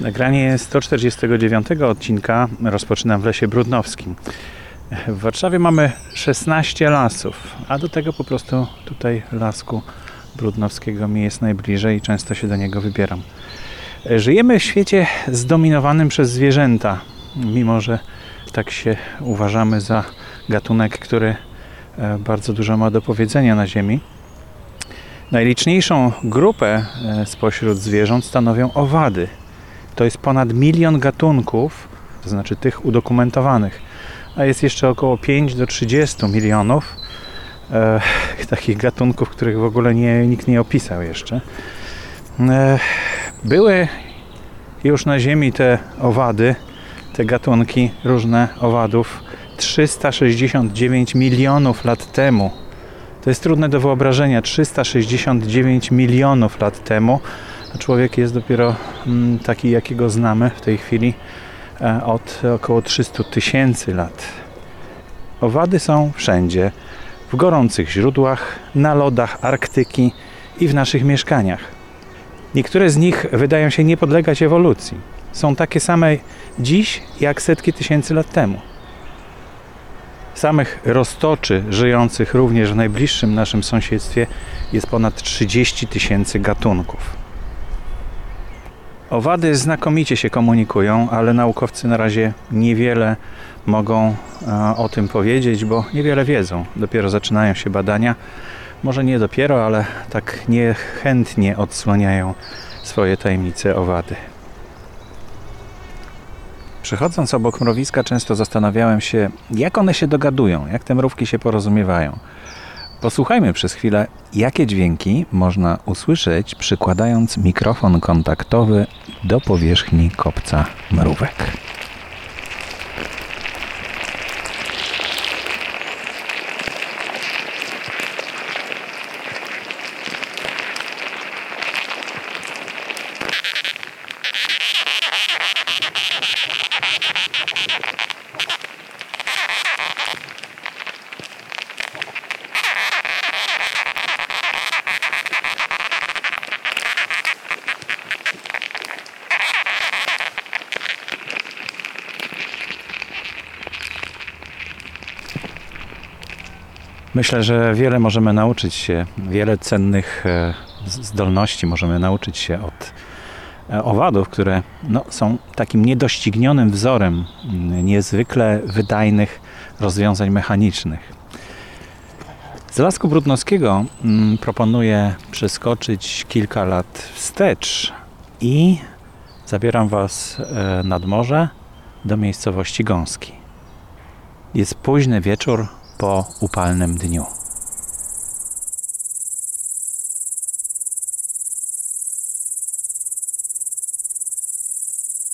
Nagranie 149 odcinka rozpoczynam w Lesie Brudnowskim. W Warszawie mamy 16 lasów, a do tego po prostu tutaj lasku Brudnowskiego mi jest najbliżej i często się do niego wybieram. Żyjemy w świecie zdominowanym przez zwierzęta, mimo że tak się uważamy za gatunek, który e, bardzo dużo ma do powiedzenia na Ziemi. Najliczniejszą grupę e, spośród zwierząt stanowią owady. To jest ponad milion gatunków, to znaczy tych udokumentowanych, a jest jeszcze około 5 do 30 milionów e, takich gatunków, których w ogóle nie, nikt nie opisał jeszcze. E, były już na Ziemi te owady, te gatunki różne owadów 369 milionów lat temu. To jest trudne do wyobrażenia. 369 milionów lat temu, człowiek jest dopiero mm, taki, jakiego znamy w tej chwili e, od około 300 tysięcy lat. Owady są wszędzie. W gorących źródłach, na lodach Arktyki i w naszych mieszkaniach. Niektóre z nich wydają się nie podlegać ewolucji. Są takie same dziś jak setki tysięcy lat temu. Samych roztoczy żyjących również w najbliższym naszym sąsiedztwie jest ponad 30 tysięcy gatunków. Owady znakomicie się komunikują, ale naukowcy na razie niewiele mogą e, o tym powiedzieć, bo niewiele wiedzą. Dopiero zaczynają się badania. Może nie dopiero, ale tak niechętnie odsłaniają swoje tajemnice owady. Przechodząc obok mrowiska, często zastanawiałem się, jak one się dogadują, jak te mrówki się porozumiewają. Posłuchajmy przez chwilę, jakie dźwięki można usłyszeć, przykładając mikrofon kontaktowy do powierzchni kopca mrówek. Myślę, że wiele możemy nauczyć się, wiele cennych e, zdolności możemy nauczyć się od e, owadów, które no, są takim niedoścignionym wzorem mm, niezwykle wydajnych rozwiązań mechanicznych. Z Lasku Brudnowskiego mm, proponuję przeskoczyć kilka lat wstecz i zabieram Was e, nad morze do miejscowości Gąski. Jest późny wieczór, po upalnym dniu.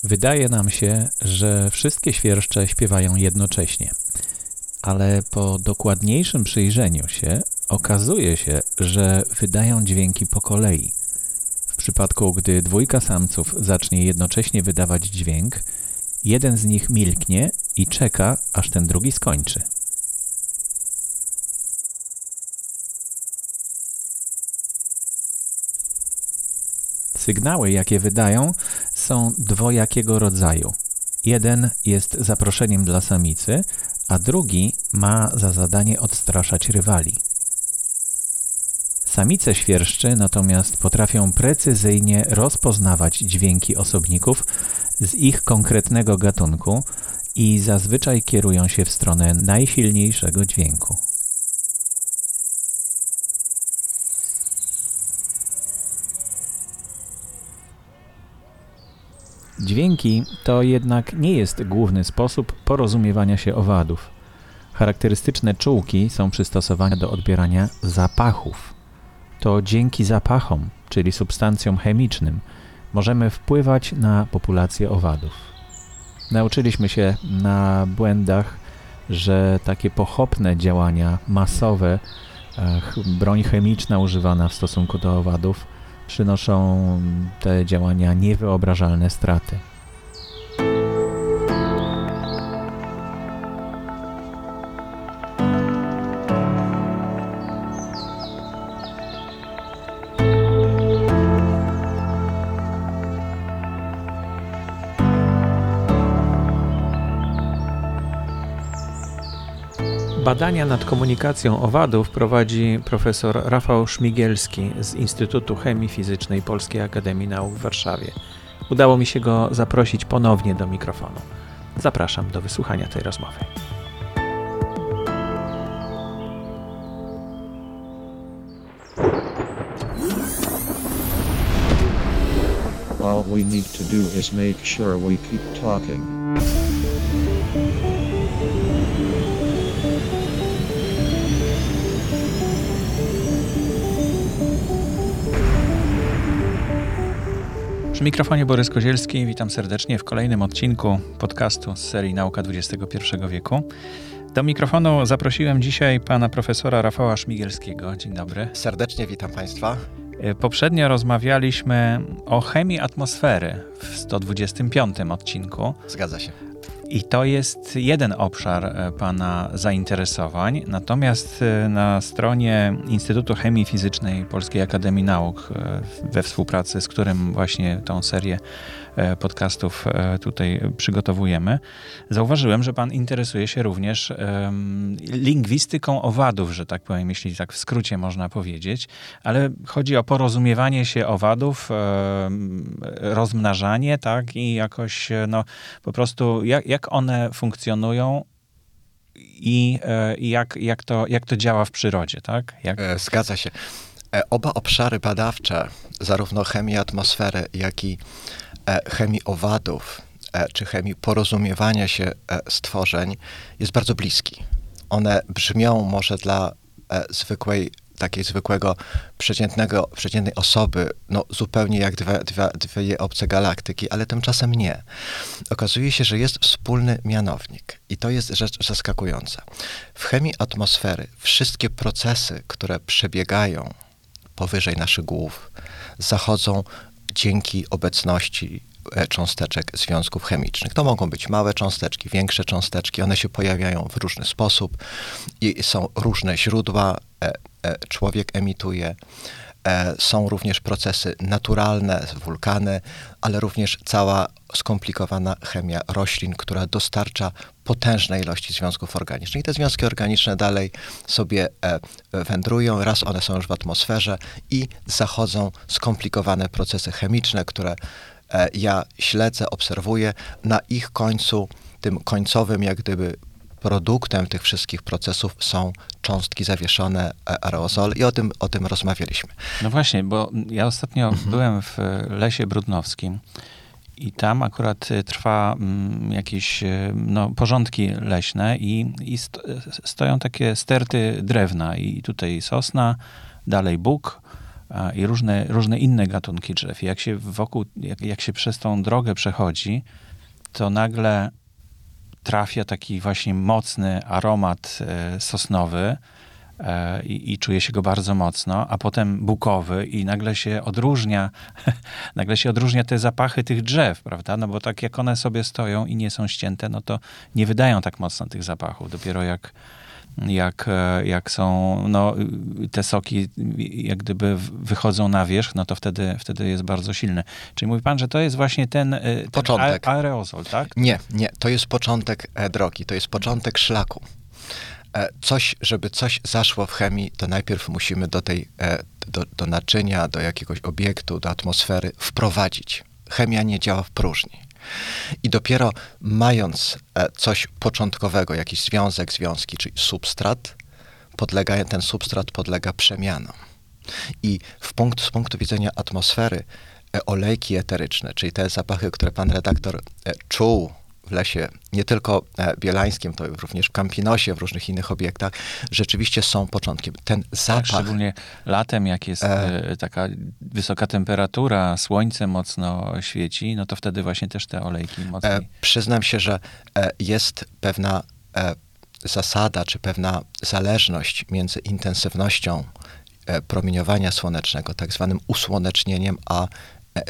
Wydaje nam się, że wszystkie świerszcze śpiewają jednocześnie, ale po dokładniejszym przyjrzeniu się okazuje się, że wydają dźwięki po kolei. W przypadku, gdy dwójka samców zacznie jednocześnie wydawać dźwięk, jeden z nich milknie i czeka, aż ten drugi skończy. Sygnały, jakie wydają, są dwojakiego rodzaju. Jeden jest zaproszeniem dla samicy, a drugi ma za zadanie odstraszać rywali. Samice świerszczy natomiast potrafią precyzyjnie rozpoznawać dźwięki osobników z ich konkretnego gatunku i zazwyczaj kierują się w stronę najsilniejszego dźwięku. Dźwięki to jednak nie jest główny sposób porozumiewania się owadów. Charakterystyczne czułki są przystosowane do odbierania zapachów. To dzięki zapachom, czyli substancjom chemicznym, możemy wpływać na populację owadów. Nauczyliśmy się na błędach, że takie pochopne działania masowe, broń chemiczna używana w stosunku do owadów, przynoszą te działania niewyobrażalne straty. Badania nad komunikacją owadów prowadzi profesor Rafał Szmigielski z Instytutu Chemii Fizycznej Polskiej Akademii Nauk w Warszawie. Udało mi się go zaprosić ponownie do mikrofonu. Zapraszam do wysłuchania tej rozmowy. All we need to do is make sure we keep talking. Przy mikrofonie Borys Kozielski, witam serdecznie w kolejnym odcinku podcastu z serii Nauka XXI wieku. Do mikrofonu zaprosiłem dzisiaj pana profesora Rafała Szmigielskiego. Dzień dobry. Serdecznie witam państwa. E, poprzednio rozmawialiśmy o chemii atmosfery w 125 odcinku. Zgadza się. I to jest jeden obszar e, Pana zainteresowań. Natomiast e, na stronie Instytutu Chemii Fizycznej Polskiej Akademii Nauk, e, we współpracy z którym właśnie tą serię podcastów e, tutaj przygotowujemy, zauważyłem, że pan interesuje się również lingwistyką owadów, że tak powiem, jeśli tak w skrócie można powiedzieć, ale chodzi o porozumiewanie się owadów, rozmnażanie, tak, i jakoś, e, no, po prostu jak, jak one funkcjonują i, i jak, jak, to, jak to działa w przyrodzie, tak? Jak... Zgadza się. Oba obszary badawcze, zarówno chemii atmosfery, jak i E, chemii owadów, e, czy chemii porozumiewania się e, stworzeń jest bardzo bliski. One brzmią może dla zwykłej takiej zwykłego, przeciętnego, przeciętnej osoby, no zupełnie jak dwie, dwie, dwie obce galaktyki, ale tymczasem nie. Okazuje się, że jest wspólny mianownik i to jest rzecz zaskakująca. W chemii atmosfery wszystkie procesy, które przebiegają powyżej naszych głów, zachodzą dzięki obecności e, cząsteczek związków chemicznych. To mogą być małe cząsteczki, większe cząsteczki, one się pojawiają w różny sposób i są różne źródła, e, e, człowiek emituje. Są również procesy naturalne, wulkany, ale również cała skomplikowana chemia roślin, która dostarcza potężne ilości związków organicznych. I te związki organiczne dalej sobie e, wędrują, raz one są już w atmosferze i zachodzą skomplikowane procesy chemiczne, które e, ja śledzę, obserwuję. Na ich końcu, tym końcowym jak gdyby produktem tych wszystkich procesów są cząstki zawieszone, e, aerozol i o tym, o tym rozmawialiśmy. No właśnie, bo ja ostatnio mhm. byłem w Lesie Brudnowskim i tam akurat y, trwa mm, jakieś y, no, porządki leśne i, i stoją takie sterty drewna i tutaj sosna, dalej bóg i różne, różne inne gatunki drzew. I jak się wokół, jak, jak się przez tą drogę przechodzi, to nagle trafia taki właśnie mocny aromat y, sosnowy, i, i czuje się go bardzo mocno, a potem bukowy i nagle się odróżnia, nagle się odróżnia te zapachy tych drzew, prawda? No bo tak jak one sobie stoją i nie są ścięte, no to nie wydają tak mocno tych zapachów. Dopiero jak jak, e, jak są no, te soki, jak gdyby wychodzą na wierzch, no to wtedy, wtedy jest bardzo silny. Czyli mówi pan, że to jest właśnie ten, e, ten początek. aerozol, tak? Nie, nie, to jest początek drogi, to jest początek szlaku. E, coś, żeby coś zaszło w chemii, to najpierw musimy do tej, e, do, do naczynia, do jakiegoś obiektu, do atmosfery wprowadzić. Chemia nie działa w próżni. I dopiero mając e, coś początkowego, jakiś związek, związki, czyli substrat, podlega, ten substrat podlega przemianom. I w punkt, z punktu widzenia atmosfery, olejki eteryczne, czyli te zapachy, które pan redaktor czuł w lesie, nie tylko e, bielańskim, to również w Campinosie, w różnych innych obiektach, rzeczywiście są początkiem. Ten tak, zapach... Szczególnie latem, jak jest e... e taka wysoka temperatura, słońce mocno świeci, no to wtedy właśnie też te olejki mocniej... E, przyznam się, że e, jest pewna e, zasada, czy pewna zależność między intensywnością promieniowania słonecznego, tak zwanym usłonecznieniem, a E,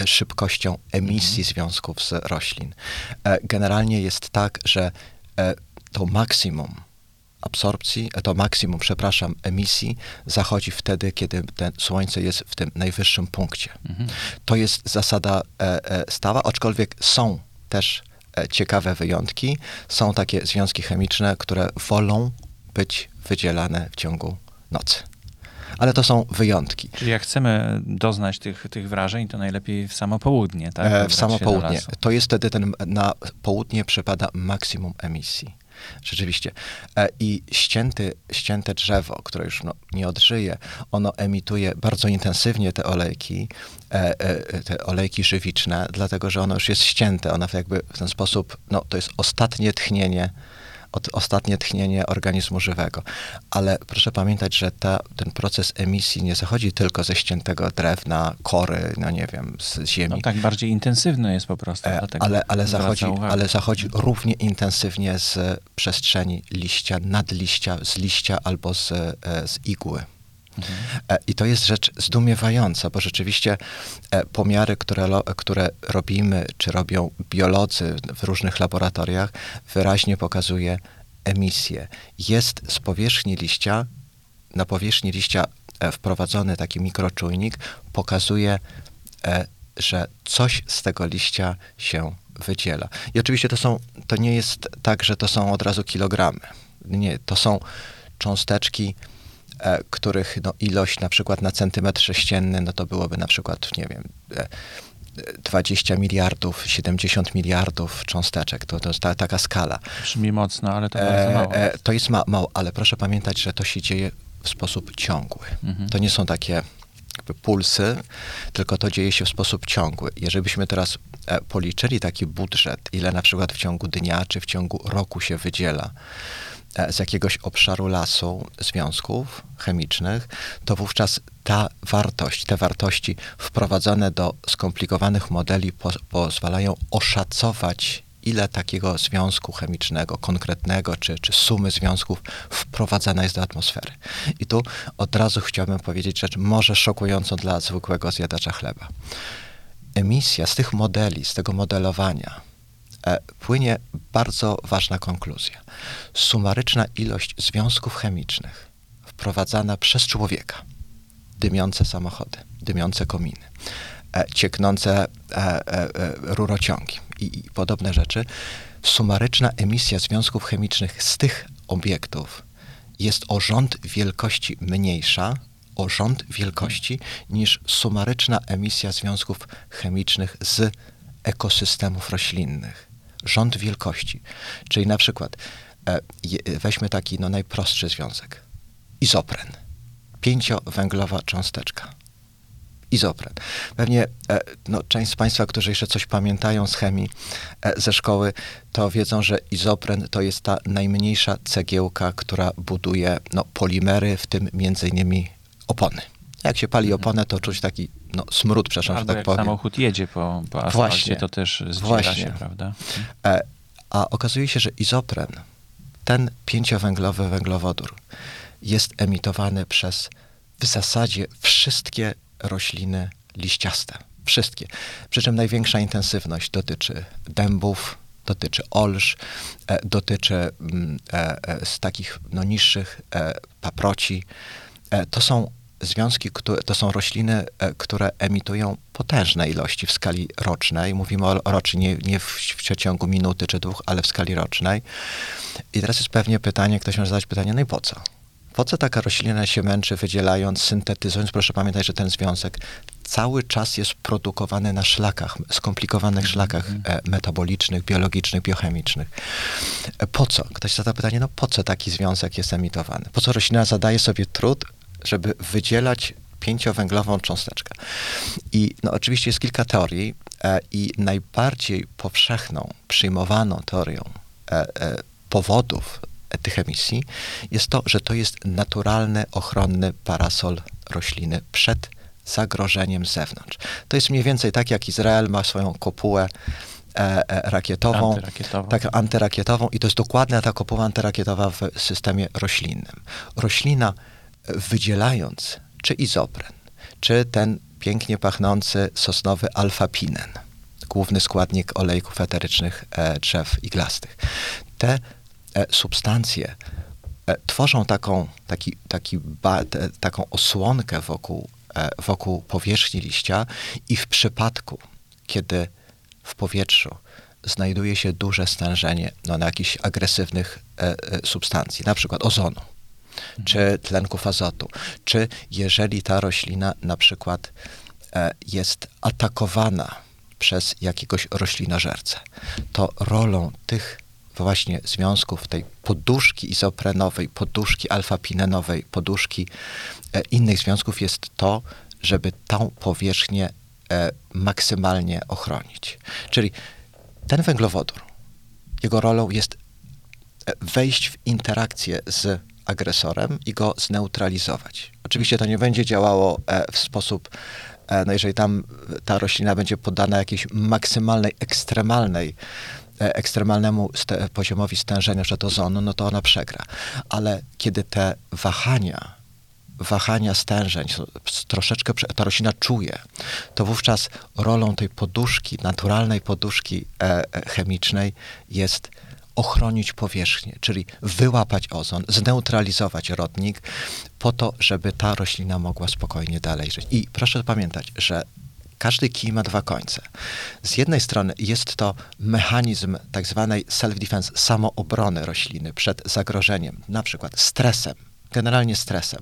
szybkością emisji mhm. związków z roślin. E, generalnie jest tak, że e, to maksimum absorpcji, to maksimum, przepraszam, emisji zachodzi wtedy, kiedy ten słońce jest w tym najwyższym punkcie. Mhm. To jest zasada stała, aczkolwiek są też ciekawe wyjątki. Są takie związki chemiczne, które wolą być wydzielane w ciągu nocy. Ale to są wyjątki. Czyli jak chcemy doznać tych, tych wrażeń, to najlepiej w samo południe, tak? E, w się samo południe. To jest wtedy ten, na południe przypada maksimum emisji. Rzeczywiście. E, I ścięty, ścięte drzewo, które już no, nie odżyje, ono emituje bardzo intensywnie te olejki, e, e, te olejki żywiczne, dlatego że ono już jest ścięte. Ono jakby w ten sposób, no to jest ostatnie tchnienie, od, ostatnie tchnienie organizmu żywego. Ale proszę pamiętać, że ta, ten proces emisji nie zachodzi tylko ze ściętego drewna, kory, no nie wiem, z ziemi. No tak, bardziej intensywny jest po prostu. E, ale, ale, zachodzi, ale zachodzi równie intensywnie z przestrzeni liścia, nadliścia, z liścia albo z, e, z igły. E, I to jest rzecz zdumiewająca, bo rzeczywiście e, pomiary, które, które robimy, czy robią biolodzy w różnych laboratoriach, wyraźnie pokazuje emisję. Jest z powierzchni liścia, na powierzchni liścia e, wprowadzony taki mikroczujnik, pokazuje, że coś z tego liścia się wydziela. I oczywiście to, są, to nie jest tak, że to są od razu kilogramy. Nie, to są cząsteczki, których no, ilość na przykład na centymetr sześcienny, no to byłoby na przykład, nie wiem, e, 20 miliardów, 70 miliardów cząsteczek. To, to jest ta, taka skala. Brzmi mocno, ale to bardzo mało. E, e, to jest ma, mało, ale proszę pamiętać, że to się dzieje w sposób ciągły. Mhm. To nie są takie pulsy, tylko to dzieje się w sposób ciągły. Jeżeli byśmy teraz e, policzyli taki budżet, ile na przykład w ciągu dnia czy w ciągu roku się wydziela e, z jakiegoś obszaru lasu związków chemicznych, to wówczas ta wartość, te wartości wprowadzone do skomplikowanych modeli po, pozwalają oszacować, ile takiego związku chemicznego, konkretnego, czy, czy sumy związków wprowadzana jest do atmosfery. I tu od razu chciałbym powiedzieć rzecz może szokującą dla zwykłego zjadacza chleba. Emisja z tych modeli, z tego modelowania, e, płynie bardzo ważna konkluzja. Sumaryczna ilość związków chemicznych wprowadzana przez człowieka, dymiące samochody, dymiące kominy, e, cieknące e, e, e, rurociągi i podobne rzeczy, sumaryczna emisja związków chemicznych z tych obiektów jest o rząd wielkości mniejsza, o rząd wielkości niż sumaryczna emisja związków chemicznych z ekosystemów roślinnych. Rząd wielkości. Czyli na przykład e, weźmy taki no, najprostszy związek. Izopren. Pięciowęglowa cząsteczka. Izopren. Pewnie e, no, część z Państwa, którzy jeszcze coś pamiętają z chemii e, ze szkoły, to wiedzą, że izopren to jest ta najmniejsza cegiełka, która buduje no, polimery, w tym między innymi opony. Jak się pali oponę, to czuć taki no, smród, przepraszam, że Albo tak jak powiem. samochód jedzie po, po asfalcie, Właśnie. to też zdziera Właśnie. się, prawda? E, a okazuje się, że izopren, ten pięciowęglowy węglowodór, jest emitowany przez w zasadzie wszystkie rośliny liściaste. Wszystkie. Przy czym największa intensywność dotyczy dębów, dotyczy olsz, e, dotyczy mm, e, e, z takich no, niższych e, paproci. E, to są związki, które, to są rośliny, e, które emitują potężne ilości w skali rocznej. Mówimy o rocznie, nie, nie w, w przeciągu minuty czy dwóch, ale w skali rocznej. I teraz jest pewnie pytanie, ktoś może zadać pytanie, no i po co? Po co taka roślina się męczy, wydzielając, syntetyzując? Proszę pamiętać, że ten związek cały czas jest produkowany na szlakach, skomplikowanych szlakach e, metabolicznych, biologicznych, biochemicznych. E, Po co? Ktoś zada pytanie, no po co taki związek jest emitowany? Po co roślina zadaje sobie trud, żeby wydzielać pięciowęglową cząsteczkę? I no, oczywiście jest kilka teorii e, i najbardziej powszechną, przyjmowaną teorią e, e, powodów tych emisji jest to, że to jest naturalny, ochronny parasol rośliny przed zagrożeniem z zewnątrz. To jest mniej więcej tak, jak Izrael ma swoją kopułę e, e, rakietową, Antyrakietową. tak, antyrakietową i to jest dokładnie ta kopuła antyrakietowa w systemie roślinnym. Roślina wydzielając czy izopren, czy ten pięknie pachnący sosnowy alfapinen, główny składnik olejków eterycznych e, drzew iglastych. Te e, substancje e, tworzą taką, taki, taki ba, taką osłonkę wokół, wokół powierzchni liścia i w przypadku, kiedy w powietrzu znajduje się duże stężenie no, na jakichś agresywnych substancji, na przykład ozonu, czy tlenków azotu, czy jeżeli ta roślina na przykład jest atakowana przez jakiegoś roślinożercę, to rolą tych właśnie związków tej poduszki izoprenowej, poduszki alfapinenowej, poduszki e, innych związków jest to, żeby tą powierzchnię e, maksymalnie ochronić. Czyli ten węglowodór, jego rolą jest e, wejść w interakcję z agresorem i go zneutralizować. Oczywiście to nie będzie działało e, w sposób E, no jeżeli tam ta roślina będzie poddana jakiejś maksymalnej, ekstremalnej e, ekstremalnemu st poziomowi stężenia ozonu, no to ona przegra. Ale kiedy te wahania, wahania stężeń troszeczkę ta roślina czuje, to wówczas rolą tej poduszki, naturalnej poduszki e, chemicznej jest ochronić powierzchnię, czyli wyłapać ozon, zneutralizować rodnik, po to, żeby ta roślina mogła spokojnie dalej żyć. I proszę pamiętać, że każdy kij ma dwa końce. Z jednej strony jest to mechanizm tak zwanej self-defense, samoobrony rośliny przed zagrożeniem, na przykład stresem, generalnie stresem,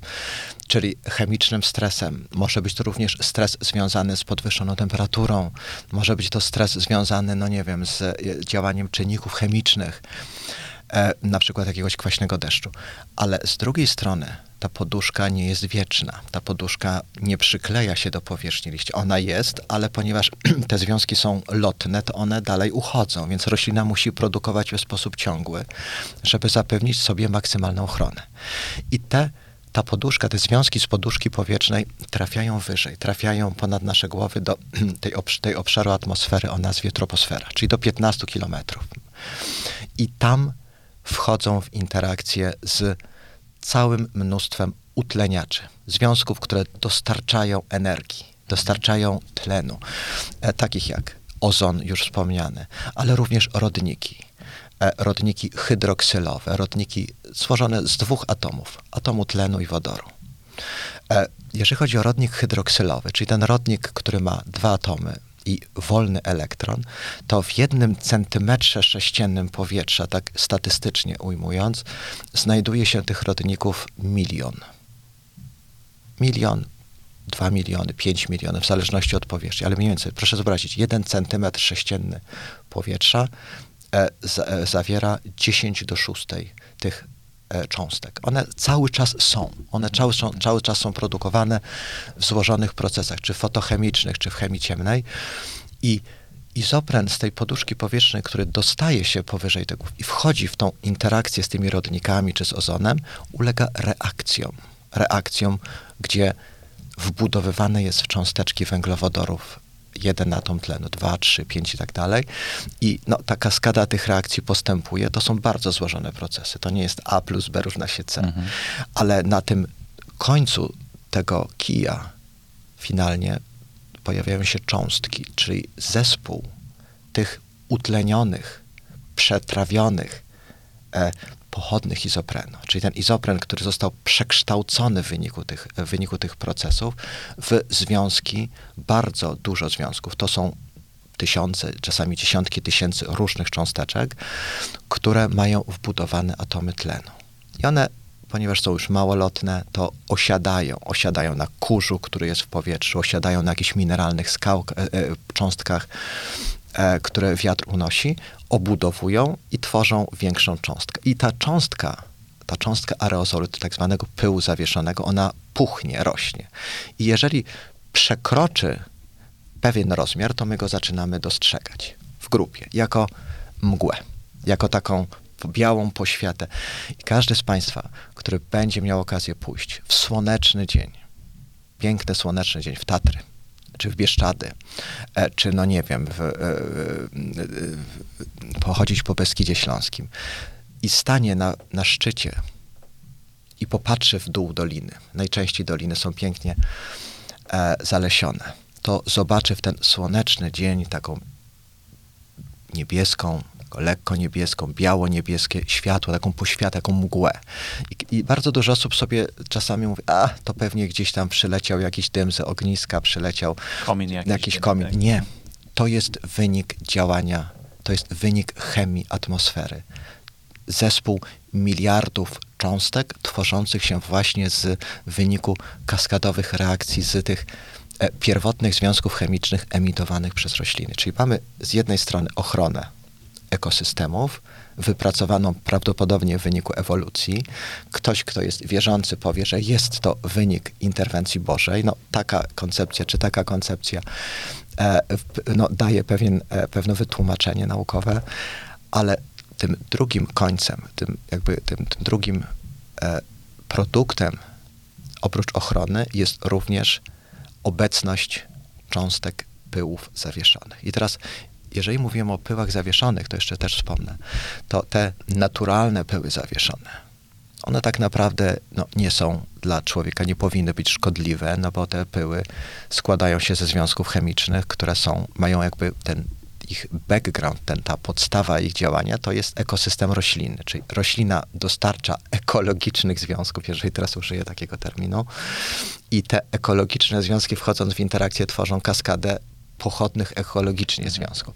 czyli chemicznym stresem. Może być to również stres związany z podwyższoną temperaturą, może być to stres związany, no nie wiem, z e, działaniem czynników chemicznych, e, na przykład jakiegoś kwaśnego deszczu. Ale z drugiej strony ta poduszka nie jest wieczna. Ta poduszka nie przykleja się do powierzchni liścia. Ona jest, ale ponieważ te związki są lotne, to one dalej uchodzą, więc roślina musi produkować w sposób ciągły, żeby zapewnić sobie maksymalną ochronę. I te ta poduszka, te związki z poduszki powietrznej trafiają wyżej, trafiają ponad nasze głowy do tej, obsz tej obszaru atmosfery o nazwie troposfera, czyli do 15 kilometrów. I tam wchodzą w interakcję z całym mnóstwem utleniaczy, związków, które dostarczają energii, dostarczają tlenu, e, takich jak ozon już wspomniany, ale również rodniki. E, rodniki hydroksylowe, rodniki złożone z dwóch atomów, atomu tlenu i wodoru. E, jeżeli chodzi o rodnik hydroksylowy, czyli ten rodnik, który ma dwa atomy, i wolny elektron, to w jednym centymetrze sześciennym powietrza, tak statystycznie ujmując, znajduje się tych rodników milion. Milion, dwa miliony, pięć milionów, w zależności od powierzchni, ale mniej więcej, proszę zobaczyć, jeden centymetr sześcienny powietrza e, z, e, zawiera 10 do 6 tych cząstek. One cały czas są. One cały, cały czas są produkowane w złożonych procesach, czy fotochemicznych, czy w chemii ciemnej. I izopren z tej poduszki powietrznej, który dostaje się powyżej tego i wchodzi w tą interakcję z tymi rodnikami czy z ozonem, ulega reakcjom. Reakcjom, gdzie wbudowywane jest w cząsteczki węglowodorów jeden atom tlenu, dwa, trzy, pięć i tak dalej. I no, ta kaskada tych reakcji postępuje. To są bardzo złożone procesy. To nie jest A plus B równa się C. Mhm. Ale na tym końcu tego kija finalnie pojawiają się cząstki, czyli zespół tych utlenionych, przetrawionych, e, pochodnych izoprenu, czyli ten izopren, który został przekształcony w wyniku tych, w wyniku tych procesów w związki, bardzo dużo związków. To są tysiące, czasami dziesiątki tysięcy różnych cząsteczek, które mają wbudowane atomy tlenu. I one, ponieważ są już małolotne, to osiadają. Osiadają na kurzu, który jest w powietrzu, osiadają na jakichś mineralnych skał, e, e, cząstkach które wiatr unosi, obudowują i tworzą większą cząstkę. I ta cząstka, ta cząstka aerozolu, tak zwanego pyłu zawieszonego, ona puchnie, rośnie. I jeżeli przekroczy pewien rozmiar, to my go zaczynamy dostrzegać w grupie, jako mgłę, jako taką białą poświatę. I każdy z Państwa, który będzie miał okazję pójść w słoneczny dzień, piękny słoneczny dzień w Tatry, czy w Bieszczady, e, czy no nie wiem, w, e, pochodzić po Beskidzie Śląskim i stanie na, na szczycie i popatrzy w dół doliny, najczęściej doliny są pięknie e, zalesione, to zobaczy w ten słoneczny dzień taką niebieską, lekko niebieską, biało-niebieskie światło, taką poświatę, taką mgłę. I, I, bardzo dużo osób sobie czasami mówi, a to pewnie gdzieś tam przyleciał jakiś dym z ogniska, przyleciał komin jakiś, jakiś komin. Tak. Nie. To jest wynik działania, to jest wynik chemii atmosfery. Zespół miliardów cząstek tworzących się właśnie z wyniku kaskadowych reakcji z tych e, pierwotnych związków chemicznych emitowanych przez rośliny. Czyli mamy z jednej strony ochronę ekosystemów, wypracowaną prawdopodobnie w wyniku ewolucji. Ktoś, kto jest wierzący, powie, że jest to wynik interwencji Bożej. No, taka koncepcja, czy taka koncepcja e, no, daje pewien, e, pewne wytłumaczenie naukowe, ale tym drugim końcem, tym jakby tym, tym drugim e, produktem oprócz ochrony jest również obecność cząstek pyłów zawieszonych. I teraz, jeżeli mówimy o pyłach zawieszonych, to jeszcze też wspomnę, to te naturalne pyły zawieszone, one tak naprawdę no, nie są dla człowieka, nie powinny być szkodliwe, no bo te pyły składają się ze związków chemicznych, które są, mają jakby ten ich background, ten, ta podstawa ich działania, to jest ekosystem rośliny, czyli roślina dostarcza ekologicznych związków, jeżeli teraz użyję takiego terminu, i te ekologiczne związki wchodząc w interakcję tworzą kaskadę pochodnych ekologicznie związków.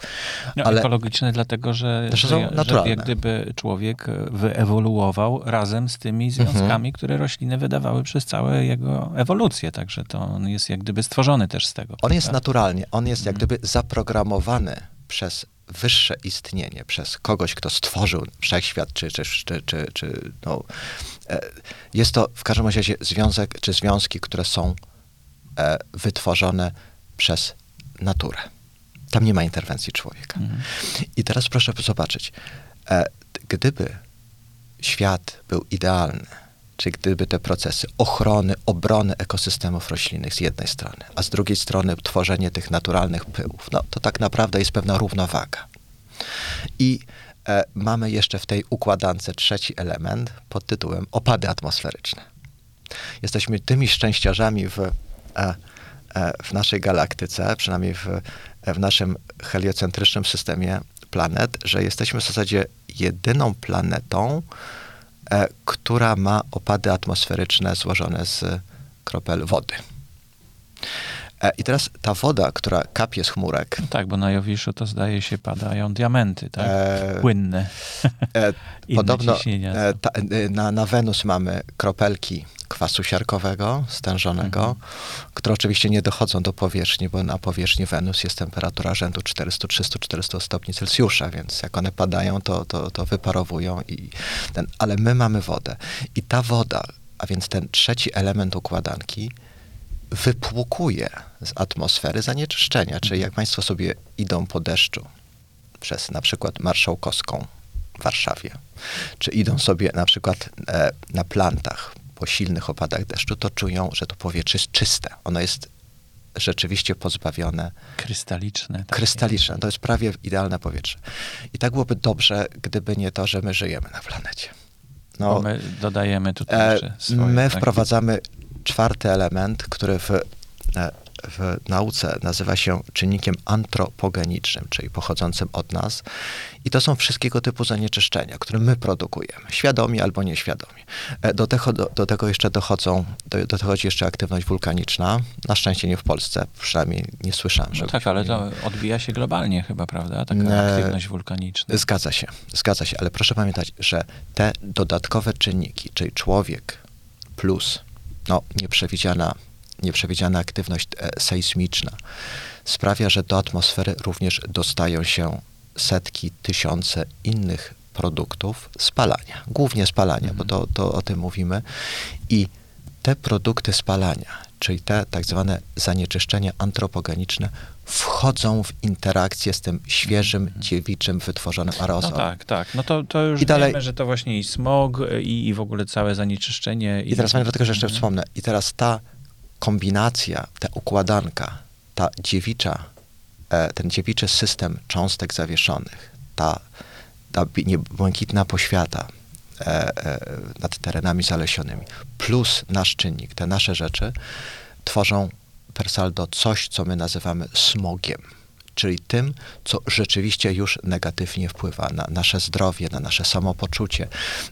No, Ale- Ekologiczne dlatego, że, Że są że, że naturalne. jak gdyby człowiek e, wyewoluował razem z tymi Mhm. związkami, które rośliny wydawały przez całą jego ewolucję, także to on jest jak gdyby stworzony też z tego. On jest prawda? naturalnie, on jest jak Mhm. gdyby zaprogramowany przez wyższe istnienie, przez kogoś, kto stworzył wszechświat, czy, czy, czy, czy, czy no, e, jest to w każdym razie związek, czy związki, które są e, wytworzone przez naturę. Tam nie ma interwencji człowieka. Mhm. I teraz proszę zobaczyć, e, gdyby świat był idealny, czy gdyby te procesy ochrony, obrony ekosystemów roślinnych z jednej strony, a z drugiej strony tworzenie tych naturalnych pyłów, no to tak naprawdę jest pewna równowaga. I e, mamy jeszcze w tej układance trzeci element pod tytułem opady atmosferyczne. Jesteśmy tymi szczęściarzami w, e, w naszej galaktyce, przynajmniej w, e, w naszym heliocentrycznym systemie planet, że jesteśmy w zasadzie jedyną planetą, e, która ma opady atmosferyczne złożone z kropel wody. E, I teraz ta woda, która kapie z chmurek, No tak, bo na Jowiszu to zdaje się padają diamenty, tak? e, Płynne. E, Podobno e, są. ta, e, na, na Wenus mamy kropelki kwasu siarkowego, stężonego, Mhm. które oczywiście nie dochodzą do powierzchni, bo na powierzchni Wenus jest temperatura rzędu 400, 300, 400 stopni Celsjusza, więc jak one padają, to, to, to wyparowują. I ten, ale my mamy wodę. I ta woda, a więc ten trzeci element układanki, wypłukuje z atmosfery zanieczyszczenia. Czyli jak Państwo sobie idą po deszczu przez na przykład Marszałkowską w Warszawie, czy idą sobie na przykład e, na plantach po silnych opadach deszczu, to czują, że to powietrze jest czyste. Ono jest rzeczywiście pozbawione Krystaliczne. takie. krystaliczne. To jest prawie idealne powietrze. I tak byłoby dobrze, gdyby nie to, że my żyjemy na planecie. Bo No, my dodajemy tutaj E, swoje. My tak? wprowadzamy czwarty element, który w, e, w nauce nazywa się czynnikiem antropogenicznym, czyli pochodzącym od nas. I to są wszystkiego typu zanieczyszczenia, które my produkujemy, świadomie albo nieświadomie. Do tego, do, do tego jeszcze dochodzą, do, dochodzi jeszcze aktywność wulkaniczna. Na szczęście nie w Polsce, przynajmniej nie słyszałem, No tak, ale to odbija się globalnie chyba, prawda? Taka E, aktywność wulkaniczna. Zgadza się, zgadza się, ale proszę pamiętać, że te dodatkowe czynniki, czyli człowiek plus no, nieprzewidziana, nieprzewidziana aktywność e, sejsmiczna, sprawia, że do atmosfery również dostają się setki, tysiące innych produktów spalania, głównie spalania, bo to, to o tym mówimy. I te produkty spalania, czyli te tak zwane zanieczyszczenia antropogeniczne, wchodzą w interakcję z tym świeżym, dziewiczym, wytworzonym No aerosolem. tak, tak. No to, to już I dalej- wiemy, że to właśnie i smog, i, i w ogóle całe zanieczyszczenie. I teraz pamiętam tylko, że jeszcze Mhm. wspomnę. I teraz ta kombinacja, ta układanka, ta dziewicza, e, ten dziewiczy system cząstek zawieszonych, ta, ta błękitna poświata e, e, nad terenami zalesionymi, plus nasz czynnik, te nasze rzeczy, tworzą per saldo coś, co my nazywamy smogiem. Czyli tym, co rzeczywiście już negatywnie wpływa na nasze zdrowie, na nasze samopoczucie,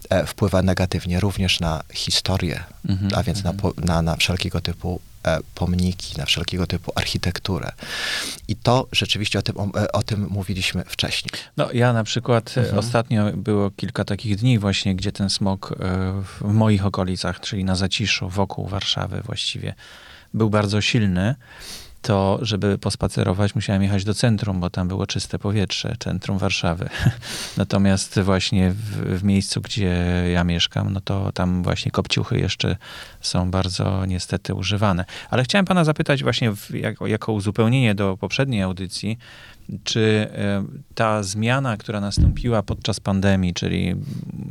e, wpływa negatywnie również na historię, Mhm, a więc na, mhm. na, na wszelkiego typu e, pomniki, na wszelkiego typu architekturę. I to rzeczywiście o tym, o, o tym mówiliśmy wcześniej. No ja na przykład mhm. ostatnio było kilka takich dni właśnie, gdzie ten smog e, w moich okolicach, czyli na Zaciszu, wokół Warszawy właściwie, był bardzo silny to żeby pospacerować, musiałem jechać do centrum, bo tam było czyste powietrze, centrum Warszawy. Natomiast właśnie w, w, miejscu, gdzie ja mieszkam, no to tam właśnie kopciuchy jeszcze są bardzo niestety używane. Ale chciałem pana zapytać właśnie w, jako, jako uzupełnienie do poprzedniej audycji, czy e, ta zmiana, która nastąpiła podczas pandemii, czyli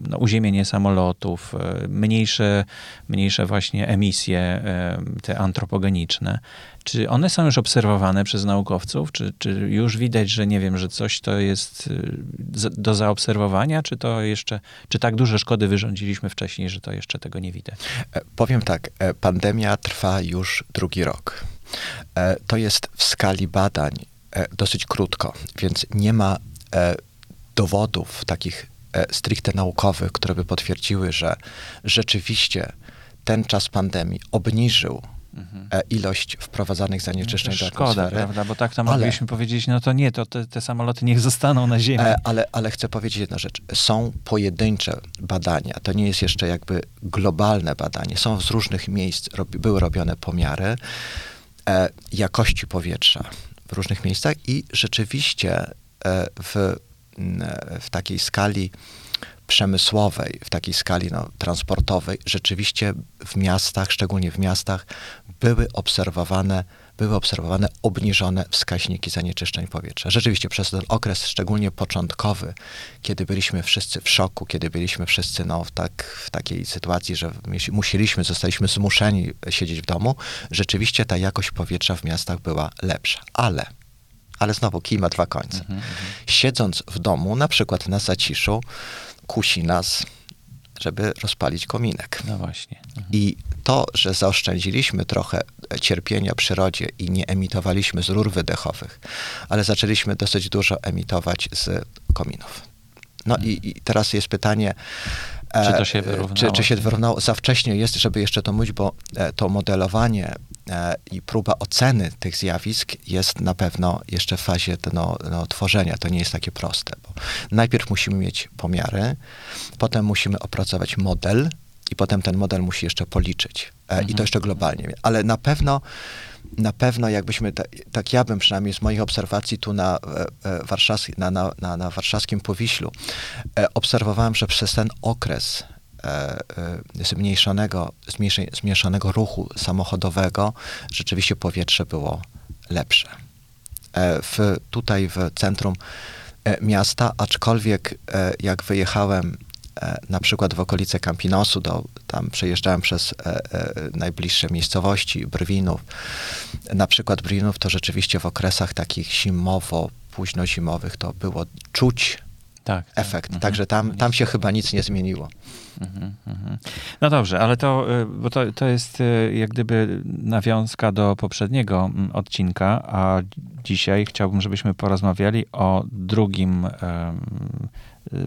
no, uziemienie samolotów, e, mniejsze, mniejsze właśnie emisje, e, te antropogeniczne, czy one są już obserwowane przez naukowców? Czy, czy już widać, że nie wiem, że coś to jest do zaobserwowania, czy to jeszcze, czy tak duże szkody wyrządziliśmy wcześniej, że to jeszcze tego nie widać? Powiem tak, pandemia trwa już drugi rok. To jest w skali badań dosyć krótko, więc nie ma e, dowodów takich e, stricte naukowych, które by potwierdziły, że rzeczywiście ten czas pandemii obniżył mhm. ilość wprowadzanych zanieczyszczeń no do Szkoda, prawda? Bo tak to mogliśmy powiedzieć, no to nie, to te, te, samoloty niech zostaną na ziemi. Ale, ale chcę powiedzieć jedną rzecz. Są pojedyncze badania. To nie jest jeszcze jakby globalne badanie. Są z różnych miejsc, robi, były robione pomiary e, jakości powietrza w różnych miejscach i rzeczywiście e, w, w takiej skali przemysłowej, w takiej skali no, transportowej, rzeczywiście w miastach, szczególnie w miastach, były obserwowane, były obserwowane obniżone wskaźniki zanieczyszczeń powietrza. Rzeczywiście przez ten okres, szczególnie początkowy, kiedy byliśmy wszyscy w szoku, kiedy byliśmy wszyscy no, w, tak, w takiej sytuacji, że musieliśmy, zostaliśmy zmuszeni siedzieć w domu, rzeczywiście ta jakość powietrza w miastach była lepsza. Ale ale znowu kij ma dwa końce. Mhm, mhm. Siedząc w domu, na przykład na zaciszu, kusi nas, żeby rozpalić kominek. No właśnie. Mhm. I to, że zaoszczędziliśmy trochę cierpienia przyrodzie i nie emitowaliśmy z rur wydechowych, ale zaczęliśmy dosyć dużo emitować z kominów. No mhm. i, i, teraz jest pytanie, czy to się wyrównało? Czy, czy się wyrównało? Za wcześnie jest, żeby jeszcze to mówić, bo e, to modelowanie e, i próba oceny tych zjawisk jest na pewno jeszcze w fazie no, no, tworzenia. To nie jest takie proste. Bo najpierw musimy mieć pomiary, potem musimy opracować model i potem ten model musi jeszcze policzyć. Mhm. I to mhm. jeszcze globalnie. Ale na pewno na pewno jakbyśmy, tak ja bym przynajmniej z moich obserwacji tu na, e, e, warszawski, na, na, na, warszawskim Powiślu, e, obserwowałem, że przez ten okres zmniejszonego, zmniejszonego ruchu samochodowego rzeczywiście powietrze było lepsze. W, tutaj w centrum miasta, aczkolwiek jak wyjechałem E, na przykład w okolice Campinosu, do, tam przejeżdżałem przez e, e, najbliższe miejscowości, Brwinów. Na przykład Brwinów to rzeczywiście w okresach takich zimowo, późno zimowych to było czuć tak, tak. efekt. Tak. Także tam, tam się chyba nic nie zmieniło. Mhm, mhm. No dobrze, ale to, bo to, to jest jak gdyby nawiązka do poprzedniego mm, odcinka, a dzisiaj chciałbym, żebyśmy porozmawiali o drugim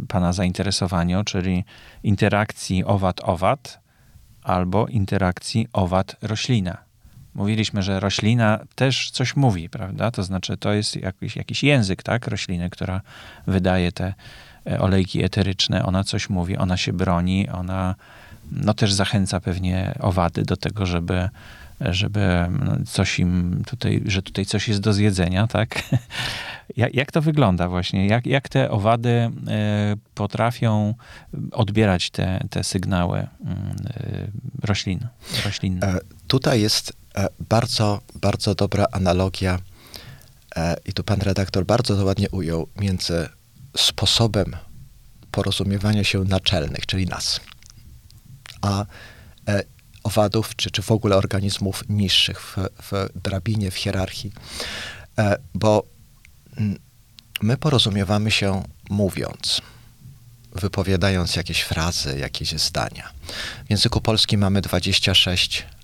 Pana zainteresowaniu, czyli interakcji owad-owad albo interakcji owad-roślina. Mówiliśmy, że roślina też coś mówi, prawda? To znaczy, to jest jakiś, jakiś język, tak? Rośliny, która wydaje te e, olejki eteryczne, ona coś mówi, ona się broni, ona no, też zachęca pewnie owady do tego, żeby żeby no, coś im tutaj, że tutaj coś jest do zjedzenia, tak? Jak, jak to wygląda właśnie? Jak, jak te owady e, potrafią odbierać te, te sygnały mm, e, roślin, roślin? E, tutaj jest bardzo, bardzo dobra analogia i tu pan redaktor bardzo to ładnie ujął między sposobem porozumiewania się naczelnych, czyli nas, a owadów, czy, czy w ogóle organizmów niższych w, w drabinie, w hierarchii. Bo my porozumiewamy się mówiąc, wypowiadając jakieś frazy, jakieś zdania. W języku polskim mamy 26 e,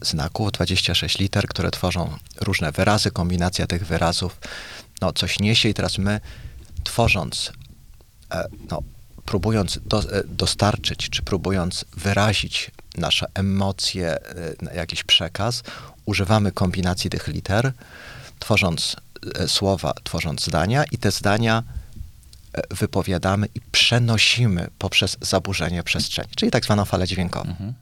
znaków, 26 liter, które tworzą różne wyrazy, kombinacja tych wyrazów no, coś niesie i teraz my tworząc, e, no, próbując do, e, dostarczyć, czy próbując wyrazić nasze emocje, e, jakiś przekaz, używamy kombinacji tych liter, tworząc słowa, tworząc zdania i te zdania wypowiadamy i przenosimy poprzez zaburzenie przestrzeni, czyli tak zwaną falę dźwiękową. Mhm.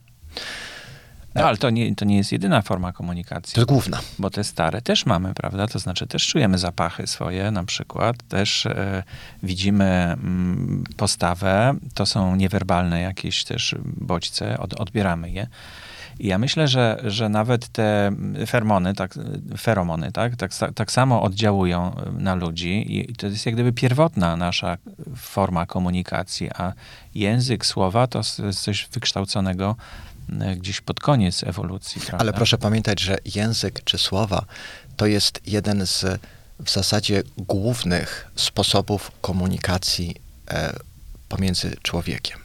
No ale to nie, to nie jest jedyna forma komunikacji. To jest główna. Bo te stare też mamy, prawda? To znaczy też czujemy zapachy swoje na przykład, też e, widzimy mm, postawę, to są niewerbalne jakieś też bodźce, od, odbieramy je. I ja myślę, że, że nawet te fermony, tak, feromony, tak, tak, tak samo oddziałują na ludzi i to jest jak gdyby pierwotna nasza forma komunikacji, a język, słowa to jest coś wykształconego E, gdzieś pod koniec ewolucji. Prawda? Ale proszę pamiętać, że język czy słowa to jest jeden z w zasadzie głównych sposobów komunikacji e, pomiędzy człowiekiem.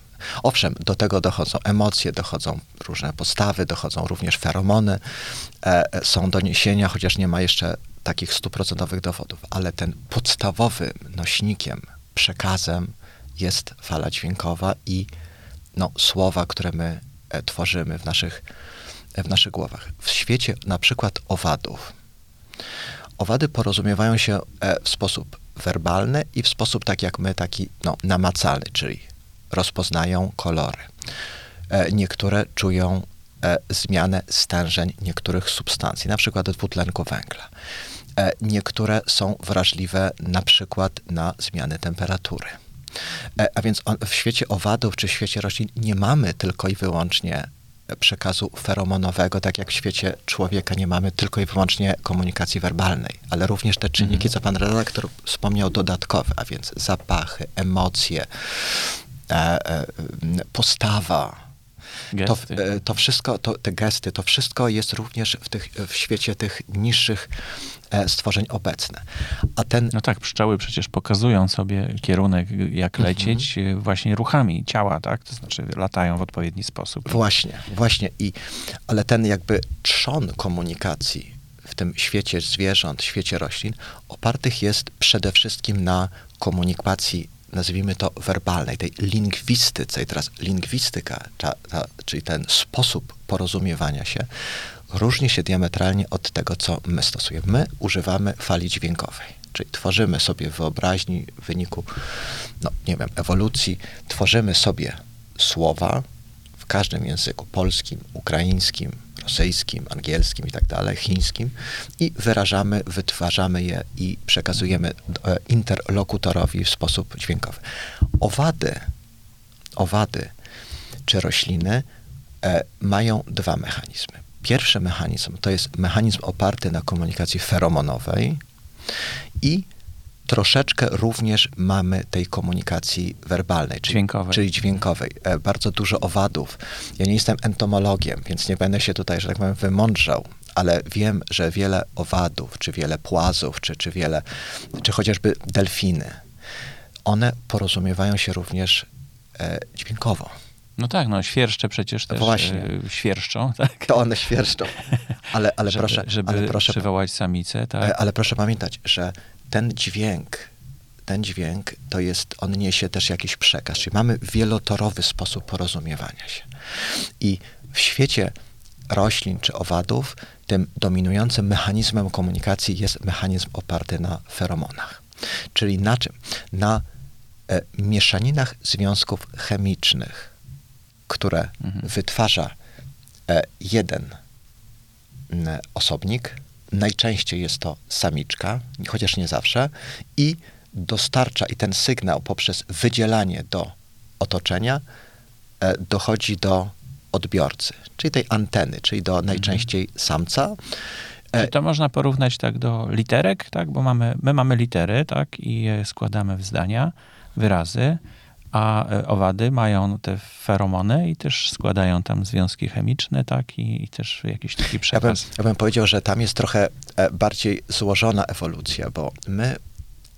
Owszem, do tego dochodzą emocje, dochodzą różne postawy, dochodzą również feromony, e, e są doniesienia, chociaż nie ma jeszcze takich stuprocentowych dowodów, ale ten podstawowym nośnikiem, przekazem jest fala dźwiękowa i no, słowa, które my E, tworzymy w naszych, w naszych głowach. W świecie na przykład owadów. Owady porozumiewają się e, w sposób werbalny i w sposób tak jak my, taki no, namacalny, czyli rozpoznają kolory. E, niektóre czują zmianę stężeń niektórych substancji, na przykład dwutlenku węgla. Niektóre są wrażliwe na przykład na zmiany temperatury. E, a więc w świecie owadów czy w świecie roślin nie mamy tylko i wyłącznie przekazu feromonowego, tak jak w świecie człowieka nie mamy tylko i wyłącznie komunikacji werbalnej, ale również te czynniki, mhm. co pan redaktor wspomniał, dodatkowe, a więc zapachy, emocje, e, e, postawa, to, e, to, wszystko, to, te gesty, to wszystko jest również w, tych, w świecie tych niższych e, stworzeń obecne. A ten... No tak, pszczoły przecież pokazują sobie kierunek, jak mhm. lecieć mhm. właśnie ruchami ciała, tak? To znaczy latają w odpowiedni sposób. Właśnie, właśnie. I, ale ten jakby trzon komunikacji w tym świecie zwierząt, świecie roślin, opartych jest przede wszystkim na komunikacji nazwijmy to werbalnej, tej lingwistyce. I teraz lingwistyka, ta, ta, czyli ten sposób porozumiewania się, różni się diametralnie od tego, co my stosujemy. My używamy fali dźwiękowej, czyli tworzymy sobie wyobraźni w wyniku, no nie wiem, ewolucji, tworzymy sobie słowa w każdym języku, polskim, ukraińskim, rosyjskim, angielskim i tak dalej, chińskim i wyrażamy, wytwarzamy je i przekazujemy e, interlokutorowi w sposób dźwiękowy. Owady, owady czy rośliny e, mają dwa mechanizmy. Pierwszy mechanizm to jest mechanizm oparty na komunikacji feromonowej i troszeczkę również mamy tej komunikacji werbalnej, czyli dźwiękowej. Czyli dźwiękowej. E, bardzo dużo owadów. Ja nie jestem entomologiem, więc nie będę się tutaj, że tak powiem, wymądrzał, ale wiem, że wiele owadów, czy wiele płazów, czy, czy wiele, czy chociażby delfiny, one porozumiewają się również e, dźwiękowo. No tak, no świerszcze przecież też Właśnie. E, świerszczą, tak? To one świerszczą. Ale, ale żeby, proszę... Żeby ale proszę, przywołać samicę, tak? E, ale proszę pamiętać, że ten dźwięk, ten dźwięk to jest, on niesie też jakiś przekaz, czyli mamy wielotorowy sposób porozumiewania się. I w świecie roślin czy owadów tym dominującym mechanizmem komunikacji jest mechanizm oparty na feromonach. Czyli na czym? Na e, mieszaninach związków chemicznych, które mhm. wytwarza e, jeden osobnik, Najczęściej jest to samiczka, chociaż nie zawsze, i dostarcza i ten sygnał poprzez wydzielanie do otoczenia e, dochodzi do odbiorcy, czyli tej anteny, czyli do mhm. najczęściej samca. E, Czy to można porównać tak do literek, tak? Bo mamy, my mamy litery, tak? I je składamy w zdania, wyrazy a e, owady mają te feromony i też składają tam związki chemiczne, tak, i, i też jakiś taki przekaz. Ja bym, ja bym powiedział, że tam jest trochę e, bardziej złożona ewolucja, bo my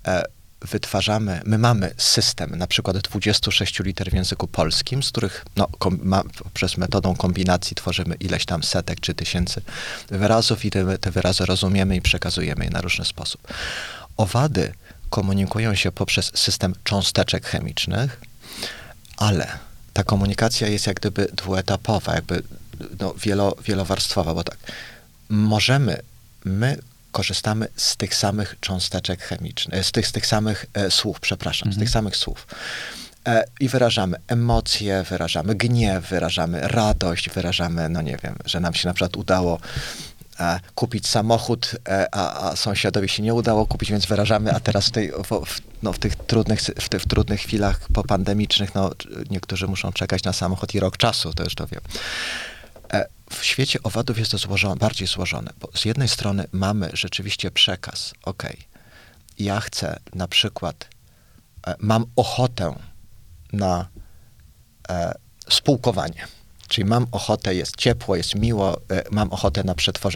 e, wytwarzamy, my mamy system na przykład 26 liter w języku polskim, z których no, kom, ma, przez metodą kombinacji tworzymy ileś tam setek czy tysięcy wyrazów i te, te wyrazy rozumiemy i przekazujemy je na różny sposób. Owady komunikują się poprzez system cząsteczek chemicznych, Ale ta komunikacja jest jak gdyby dwuetapowa, jakby no, wielo, wielowarstwowa, bo tak, możemy, my korzystamy z tych samych cząsteczek chemicznych, z tych, z tych samych e, słów, przepraszam, z tych samych słów. E, I wyrażamy emocje, wyrażamy gniew, wyrażamy radość, wyrażamy, no nie wiem, że nam się na przykład udało e, kupić samochód, e, a, a sąsiadowi się nie udało kupić, więc wyrażamy, a teraz w, tej, w, no, w tych trudnych, w, tych, w trudnych chwilach popandemicznych, no niektórzy muszą czekać na samochód i rok czasu, to już to wiem. E, W świecie owadów jest to złożone, bardziej złożone, bo z jednej strony mamy rzeczywiście przekaz, ok, ja chcę na przykład, e, mam ochotę na e, spółkowanie. Czyli mam ochotę, jest ciepło, jest miło, e, mam ochotę na,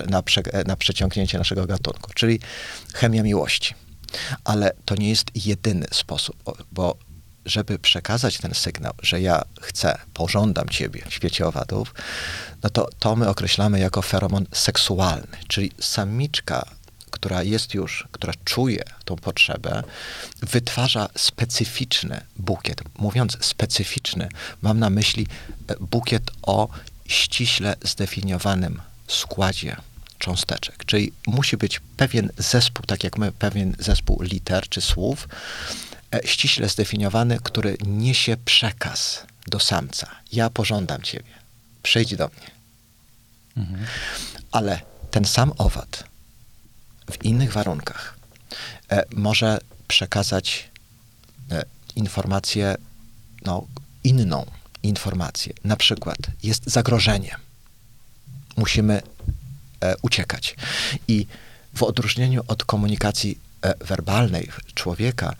na, prze, e, na przeciągnięcie naszego gatunku, czyli chemia miłości. Ale to nie jest jedyny sposób, bo żeby przekazać ten sygnał, że ja chcę, pożądam ciebie w świecie owadów, no to to my określamy jako feromon seksualny, czyli samiczka, która jest już, która czuje tą potrzebę, wytwarza specyficzny bukiet. Mówiąc specyficzny, mam na myśli e, bukiet o ściśle zdefiniowanym składzie cząsteczek. Czyli musi być pewien zespół, tak jak my, pewien zespół liter czy słów, e, ściśle zdefiniowany, który niesie przekaz do samca. Ja pożądam ciebie. Przyjdź do mnie. Ale ten sam owad w innych warunkach e, może przekazać e, informację, no, inną informację. Na przykład jest zagrożenie. Musimy e, uciekać. I w odróżnieniu od komunikacji werbalnej człowieka,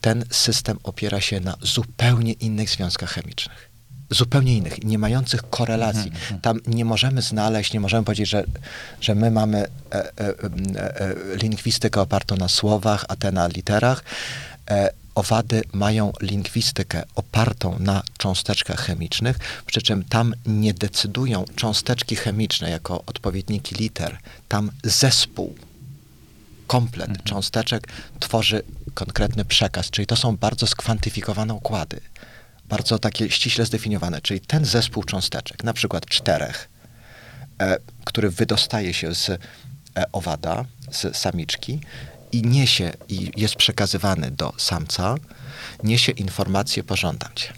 ten system opiera się na zupełnie innych związkach chemicznych. Zupełnie innych, nie mających korelacji. Tam nie możemy znaleźć, nie możemy powiedzieć, że, że my mamy e, e, e, e, lingwistykę opartą na słowach, a te na literach. E, owady mają lingwistykę opartą na cząsteczkach chemicznych, przy czym tam nie decydują cząsteczki chemiczne jako odpowiedniki liter. Tam zespół komplet cząsteczek tworzy konkretny przekaz, czyli to są bardzo skwantyfikowane układy, bardzo takie ściśle zdefiniowane, czyli ten zespół cząsteczek, na przykład czterech, e, który wydostaje się z e, owada, z samiczki i niesie, i jest przekazywany do samca, niesie informację pożądam cię,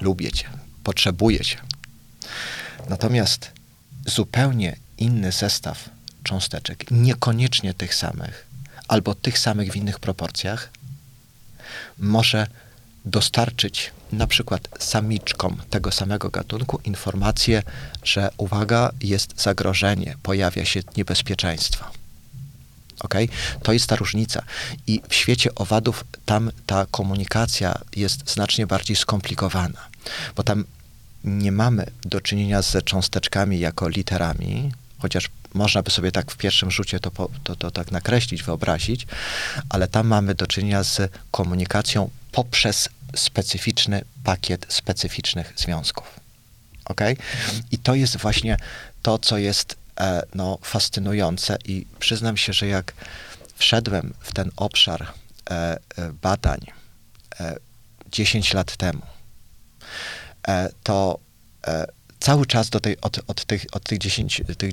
lubię cię, potrzebuję cię. Natomiast zupełnie inny zestaw cząsteczek, niekoniecznie tych samych, albo tych samych w innych proporcjach, może dostarczyć na przykład samiczkom tego samego gatunku informację, że uwaga, jest zagrożenie, pojawia się niebezpieczeństwo. Okay? To jest ta różnica. I w świecie owadów tam ta komunikacja jest znacznie bardziej skomplikowana, bo tam nie mamy do czynienia z cząsteczkami jako literami, chociaż można by sobie tak w pierwszym rzucie to, to, to tak nakreślić, wyobrazić, ale tam mamy do czynienia z komunikacją poprzez specyficzny pakiet specyficznych związków. Ok? I to jest właśnie to, co jest e, no, fascynujące i przyznam się, że jak wszedłem w ten obszar e, e, badań e, 10 lat temu, e, to e, cały czas do tej, od, od, tych, od tych 10, tych,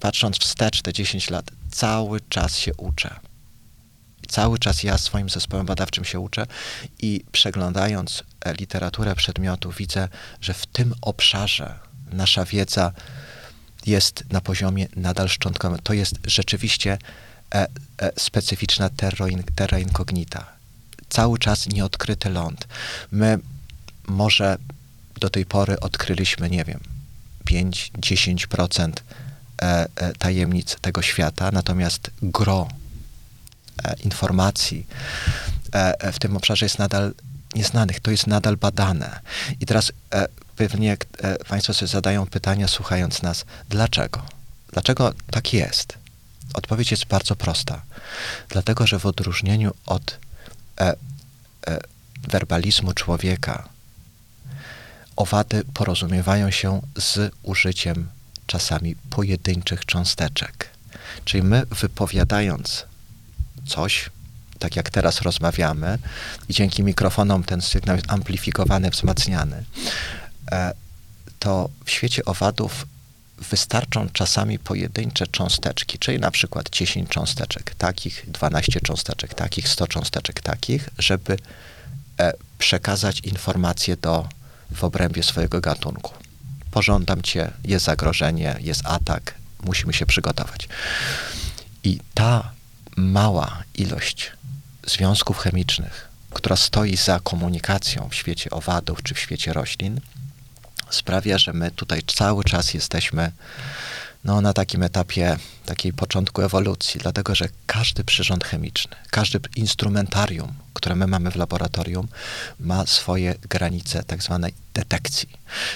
patrząc wstecz te 10 lat, cały czas się uczę. Cały czas ja swoim zespołem badawczym się uczę i przeglądając e, literaturę przedmiotu widzę, że w tym obszarze nasza wiedza jest na poziomie nadal szczątkowym. To jest rzeczywiście e, e, specyficzna terra, in, terra incognita. Cały czas nieodkryty ląd. My może do tej pory odkryliśmy, nie wiem, 5-10% e, e, tajemnic tego świata, natomiast gro informacji e, e, w tym obszarze jest nadal nieznanych, to jest nadal badane. I teraz e, pewnie e, Państwo sobie zadają pytania, słuchając nas, dlaczego? Dlaczego tak jest? Odpowiedź jest bardzo prosta. Dlatego, że w odróżnieniu od e, e, werbalizmu człowieka, owady porozumiewają się z użyciem czasami pojedynczych cząsteczek. Czyli my wypowiadając coś, tak jak teraz rozmawiamy, i dzięki mikrofonom ten sygnał jest amplifikowany, wzmacniany, e, to w świecie owadów wystarczą czasami pojedyncze cząsteczki, czyli na przykład 10 cząsteczek takich, 12 cząsteczek takich, 100 cząsteczek takich, żeby e, przekazać informacje do, w obrębie swojego gatunku. Pożądam cię, jest zagrożenie, jest atak, musimy się przygotować. I ta mała ilość związków chemicznych, która stoi za komunikacją w świecie owadów czy w świecie roślin, sprawia, że my tutaj cały czas jesteśmy no, na takim etapie takiej początku ewolucji, dlatego że każdy przyrząd chemiczny, każdy instrumentarium, które my mamy w laboratorium, ma swoje granice tak zwanej detekcji.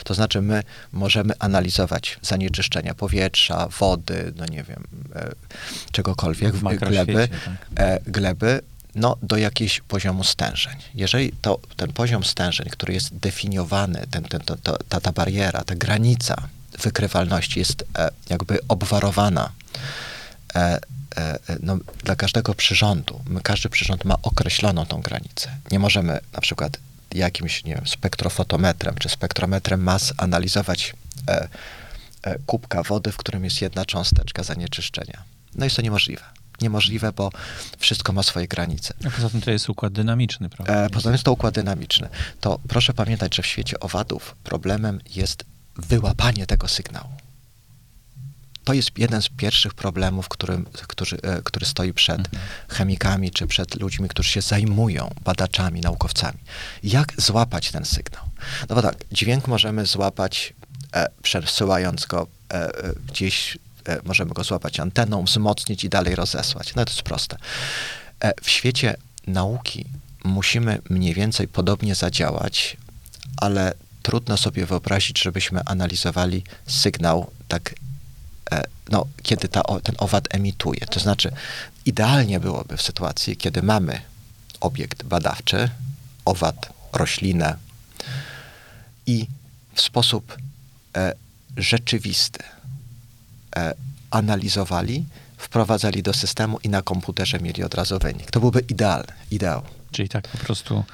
To znaczy my możemy analizować zanieczyszczenia powietrza, wody, no nie wiem, e, czegokolwiek, W gleby, makroświecie, tak. e, gleby, no, do jakiegoś poziomu stężeń. Jeżeli to, ten poziom stężeń, który jest definiowany, ten, ten, to, to, ta, ta bariera, ta granica wykrywalności jest e, jakby obwarowana e, e, no, dla każdego przyrządu. Każdy przyrząd ma określoną tą granicę. Nie możemy na przykład jakimś, nie wiem, spektrofotometrem czy spektrometrem mas analizować kubka wody, w którym jest jedna cząsteczka zanieczyszczenia. No jest to niemożliwe. Niemożliwe, bo wszystko ma swoje granice. A poza tym to jest układ dynamiczny, prawda? E, poza tym jest to układ dynamiczny. To proszę pamiętać, że w świecie owadów problemem jest wyłapanie tego sygnału. To jest jeden z pierwszych problemów, którym, który, e, który stoi przed Mhm. chemikami czy przed ludźmi, którzy się zajmują, badaczami, naukowcami. Jak złapać ten sygnał? No bo tak, dźwięk możemy złapać e, przesyłając go e, e, gdzieś, e, możemy go złapać anteną, wzmocnić i dalej rozesłać. No to jest proste. E, w świecie nauki musimy mniej więcej podobnie zadziałać, ale trudno sobie wyobrazić, żebyśmy analizowali sygnał tak, e, no, kiedy ta, ten owad emituje. To znaczy, idealnie byłoby w sytuacji, kiedy mamy obiekt badawczy, owad, roślinę i w sposób e, rzeczywisty e, analizowali, wprowadzali do systemu i na komputerze mieli od razu wynik. To byłby idealny, ideał. Czyli tak po prostu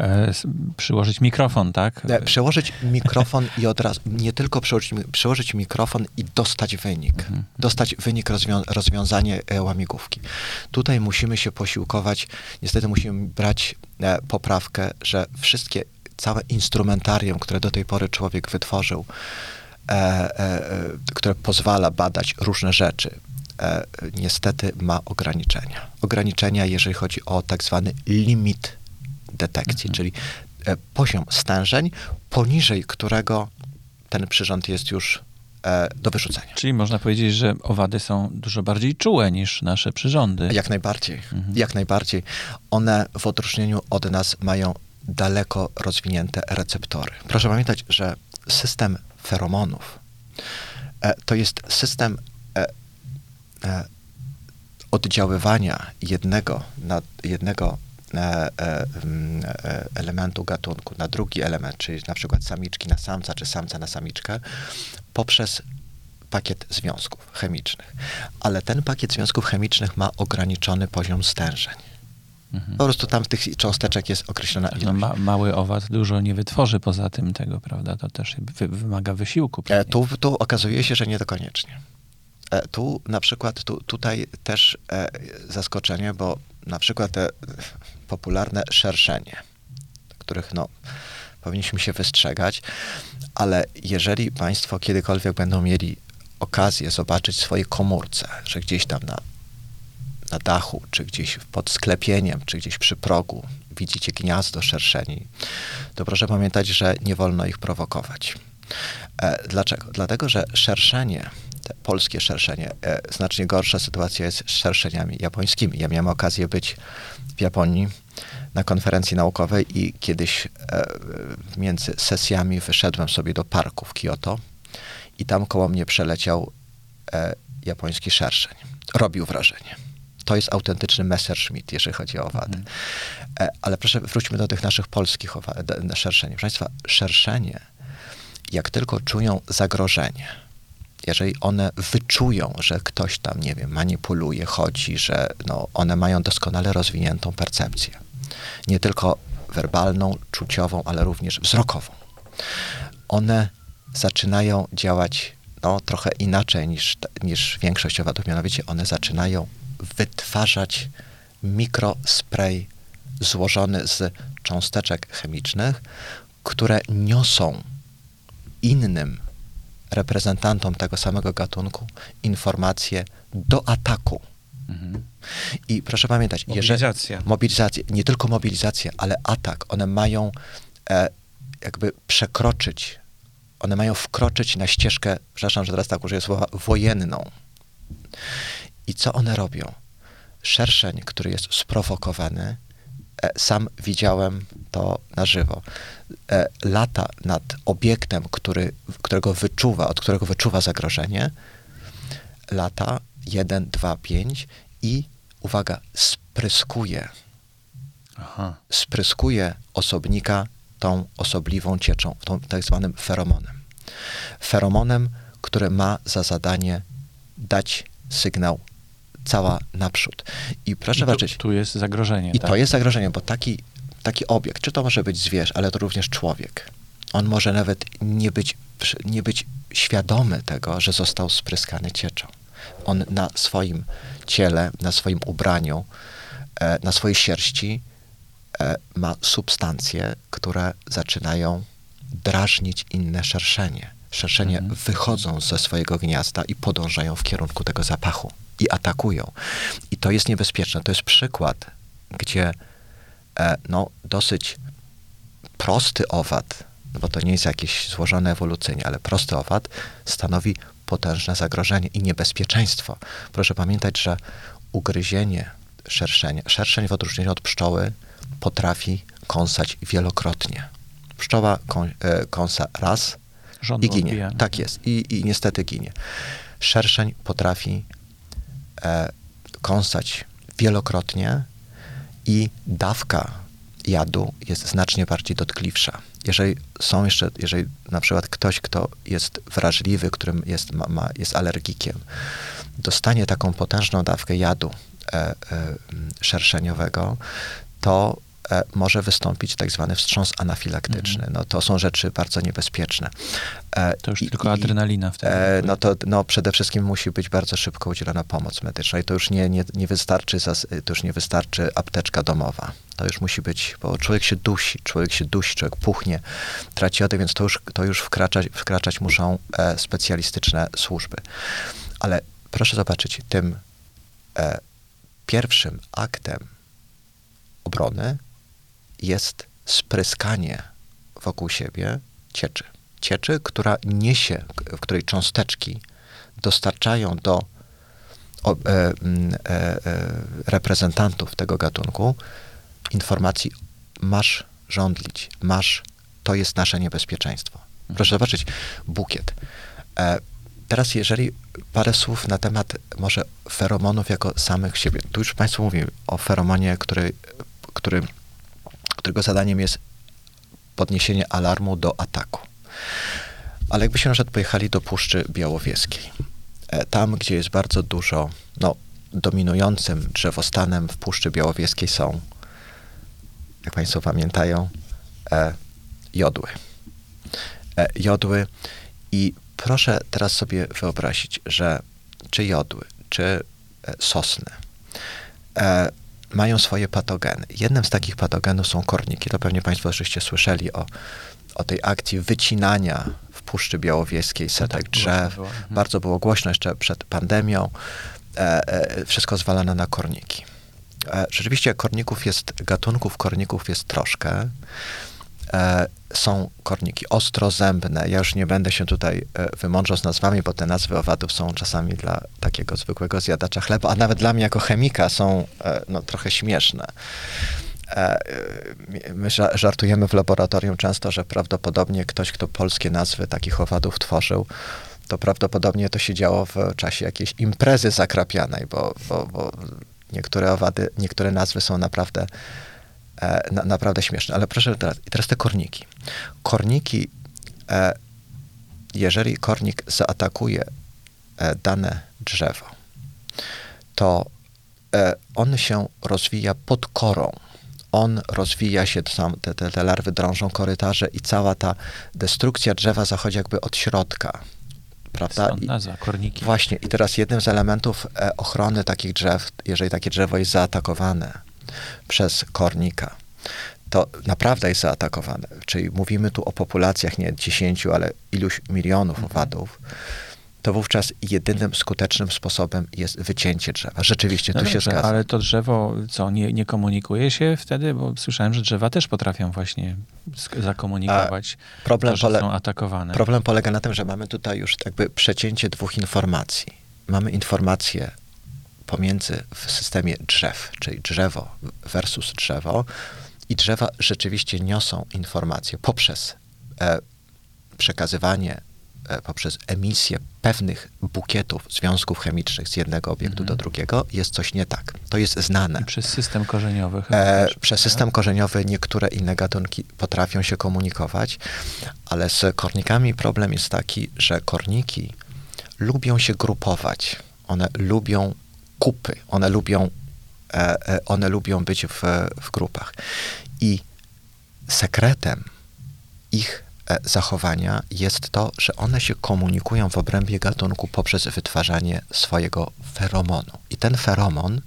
e, przyłożyć mikrofon, tak? E, Przełożyć mikrofon i od razu, nie tylko przełożyć, mi- przełożyć mikrofon i dostać wynik. Mhm. Dostać wynik, rozwią, rozwiązanie e, łamigłówki. Tutaj musimy się posiłkować, niestety musimy brać e, poprawkę, że wszystkie, całe instrumentarium, które do tej pory człowiek wytworzył, e, które pozwala badać różne rzeczy, niestety ma ograniczenia. Ograniczenia, jeżeli chodzi o tak zwany limit detekcji, Mhm. czyli e, poziom stężeń, poniżej którego ten przyrząd jest już e, do wyrzucenia. Czyli można powiedzieć, że owady są dużo bardziej czułe niż nasze przyrządy. Jak najbardziej. Mhm. Jak najbardziej. One w odróżnieniu od nas mają daleko rozwinięte receptory. Proszę pamiętać, że system feromonów e, to jest system oddziaływania jednego, na, jednego elementu gatunku na drugi element, czyli na przykład samiczki na samca, czy samca na samiczkę, poprzez pakiet związków chemicznych. Ale ten pakiet związków chemicznych ma ograniczony poziom stężeń. Mhm. Po prostu tam tych cząsteczek jest określona No, ilość. ma, mały owad dużo nie wytworzy poza tym tego, prawda? To też wy, wymaga wysiłku. E, tu, tu okazuje się, że nie do koniecznie. E, tu na przykład, tu, tutaj też e, zaskoczenie, bo na przykład te popularne szerszenie, których no, powinniśmy się wystrzegać, ale jeżeli Państwo kiedykolwiek będą mieli okazję zobaczyć w swojej komórce, że gdzieś tam na, na dachu, czy gdzieś pod sklepieniem, czy gdzieś przy progu widzicie gniazdo szerszeni, to proszę pamiętać, że nie wolno ich prowokować. E, dlaczego? Dlatego, że szerszenie, polskie szerszenie, e, znacznie gorsza sytuacja jest z szerszeniami japońskimi. Ja miałem okazję być w Japonii na konferencji naukowej i kiedyś e, między sesjami wyszedłem sobie do parku w Kyoto i tam koło mnie przeleciał e, japoński szerszeń. Robił wrażenie. To jest autentyczny Messerschmitt, jeżeli chodzi o owady. E, ale proszę, wróćmy do tych naszych polskich szerszeni. Proszę Państwa, szerszenie, jak tylko czują zagrożenie, jeżeli one wyczują, że ktoś tam, nie wiem, manipuluje, chodzi, że no, one mają doskonale rozwiniętą percepcję. Nie tylko werbalną, czuciową, ale również wzrokową. One zaczynają działać no, trochę inaczej niż, niż większość owadów, mianowicie one zaczynają wytwarzać mikrospray złożony z cząsteczek chemicznych, które niosą innym reprezentantom tego samego gatunku informacje do ataku. Mhm. I proszę pamiętać, Mobilizacja. Jeżeli, mobilizację, nie tylko mobilizacja, ale atak. One mają e, jakby przekroczyć, one mają wkroczyć na ścieżkę, przepraszam, że teraz tak użyję słowa, wojenną. I co one robią? Szerszeń, który jest sprowokowany, sam widziałem to na żywo, e, lata nad obiektem, który, którego wyczuwa, od którego wyczuwa zagrożenie, lata 1, 2, 5 i uwaga, spryskuje, Aha. spryskuje osobnika tą osobliwą cieczą, tą tak zwanym feromonem. Feromonem, który ma za zadanie dać sygnał cała naprzód. I proszę I tu, zobaczyć, tu jest zagrożenie. i tak? to jest zagrożenie, bo taki, taki obiekt, czy to może być zwierz, ale to również człowiek, on może nawet nie być, nie być świadomy tego, że został spryskany cieczą. On na swoim ciele, na swoim ubraniu, e, na swojej sierści e, ma substancje, które zaczynają drażnić inne szerszenie. Szerszenie Mhm. wychodzą ze swojego gniazda i podążają w kierunku tego zapachu i atakują. I to jest niebezpieczne. To jest przykład, gdzie e, no, dosyć prosty owad, no bo to nie jest jakieś złożone ewolucyjnie, ale prosty owad stanowi potężne zagrożenie i niebezpieczeństwo. Proszę pamiętać, że ugryzienie szerszenia, szerszeń w odróżnieniu od pszczoły potrafi kąsać wielokrotnie. Pszczoła e, kąsa raz i ginie. Tak jest. I, I niestety ginie. Szerszeń potrafi e, kąsać wielokrotnie i dawka jadu jest znacznie bardziej dotkliwsza. Jeżeli są jeszcze, jeżeli na przykład ktoś, kto jest wrażliwy, którym jest, ma, ma, jest alergikiem, dostanie taką potężną dawkę jadu e, e, szerszeniowego, to może wystąpić tak zwany wstrząs anafilaktyczny. No, to są rzeczy bardzo niebezpieczne. E, To już i- tylko adrenalina wtedy. E, no to no, przede wszystkim musi być bardzo szybko udzielona pomoc medyczna i to już nie, nie, nie wystarczy to już nie wystarczy apteczka domowa. To już musi być, bo człowiek się dusi, człowiek się dusi, człowiek puchnie, traci oddech, więc to już, to już wkraczać, wkraczać muszą e, specjalistyczne służby. Ale proszę zobaczyć, tym e, pierwszym aktem obrony jest spryskanie wokół siebie cieczy. Cieczy, która niesie, w której cząsteczki dostarczają do o, e, e, e, reprezentantów tego gatunku informacji, masz żądlić, masz, to jest nasze niebezpieczeństwo. Proszę zobaczyć, bukiet. E, teraz jeżeli parę słów na temat może feromonów jako samych siebie. Tu już Państwu mówię o feromonie, który, który, którego zadaniem jest podniesienie alarmu do ataku. Ale jakbyśmy na przykład pojechali do Puszczy Białowieskiej, e, tam, gdzie jest bardzo dużo, no, dominującym drzewostanem w Puszczy Białowieskiej są, jak Państwo pamiętają, e, jodły. E, jodły i proszę teraz sobie wyobrazić, że czy jodły, czy e, sosny e, mają swoje patogeny. Jednym z takich patogenów są korniki. To pewnie Państwo oczywiście słyszeli o, o tej akcji wycinania w Puszczy Białowieskiej setek tak, drzew. było. Mhm. Bardzo było głośno jeszcze przed pandemią. E, e, wszystko zwalano na korniki. E, rzeczywiście korników jest, gatunków korników jest troszkę. E, są korniki ostrozębne. Ja już nie będę się tutaj e, wymądrzał z nazwami, bo te nazwy owadów są czasami dla takiego zwykłego zjadacza chleba, a nawet dla mnie jako chemika są e, no, trochę śmieszne. My ża- żartujemy w laboratorium często, że prawdopodobnie ktoś, kto polskie nazwy takich owadów tworzył, to prawdopodobnie to się działo w czasie jakiejś imprezy zakrapianej, bo, bo, bo niektóre owady, niektóre nazwy są naprawdę e, na, naprawdę śmieszne. Ale proszę teraz, i teraz te korniki. Korniki, e, jeżeli kornik zaatakuje e, dane drzewo, to e, on się rozwija pod korą. On rozwija się, tam te, te, te larwy drążą korytarze i cała ta destrukcja drzewa zachodzi jakby od środka. Prawda? Stąd nazwa, korniki. Właśnie, i teraz jednym z elementów e, ochrony takich drzew, jeżeli takie drzewo jest zaatakowane przez kornika, to naprawdę jest zaatakowane. Czyli mówimy tu o populacjach nie 10, ale iluś milionów Mhm. owadów, to wówczas jedynym skutecznym sposobem jest wycięcie drzewa. Rzeczywiście, No tu się dobrze, zgadza. ale to drzewo, co, nie, nie komunikuje się wtedy? Bo słyszałem, że drzewa też potrafią właśnie zakomunikować Problem, to, pole, są atakowane. problem polega na tym, że mamy tutaj już jakby przecięcie dwóch informacji. Mamy informację pomiędzy w systemie drzew, czyli drzewo versus drzewo, i drzewa rzeczywiście niosą informacje poprzez e, przekazywanie, e, poprzez emisję pewnych bukietów związków chemicznych z jednego obiektu Mhm. do drugiego, jest coś nie tak. To jest znane. I przez system korzeniowy. E, przez system korzeniowy niektóre inne gatunki potrafią się komunikować, ale z kornikami problem jest taki, że korniki lubią się grupować. One lubią kupy, one lubią, e, e, one lubią być w, w grupach. I sekretem ich e, zachowania jest to, że one się komunikują w obrębie gatunku poprzez wytwarzanie swojego feromonu. I ten feromon,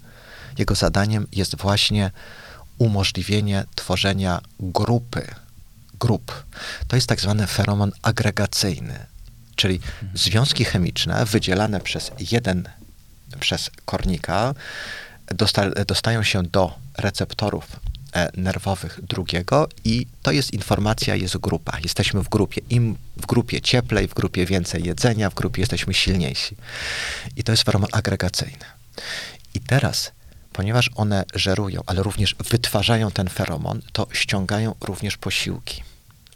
jego zadaniem jest właśnie umożliwienie tworzenia grupy, grup. To jest tak zwany feromon agregacyjny, czyli związki chemiczne wydzielane przez jeden, przez kornika, dosta, dostają się do receptorów e, nerwowych drugiego i to jest informacja, jest grupa. Jesteśmy w grupie. Im w grupie cieplej, w grupie więcej jedzenia, w grupie jesteśmy silniejsi. I to jest feromon agregacyjny. I teraz, ponieważ one żerują, ale również wytwarzają ten feromon, to ściągają również posiłki.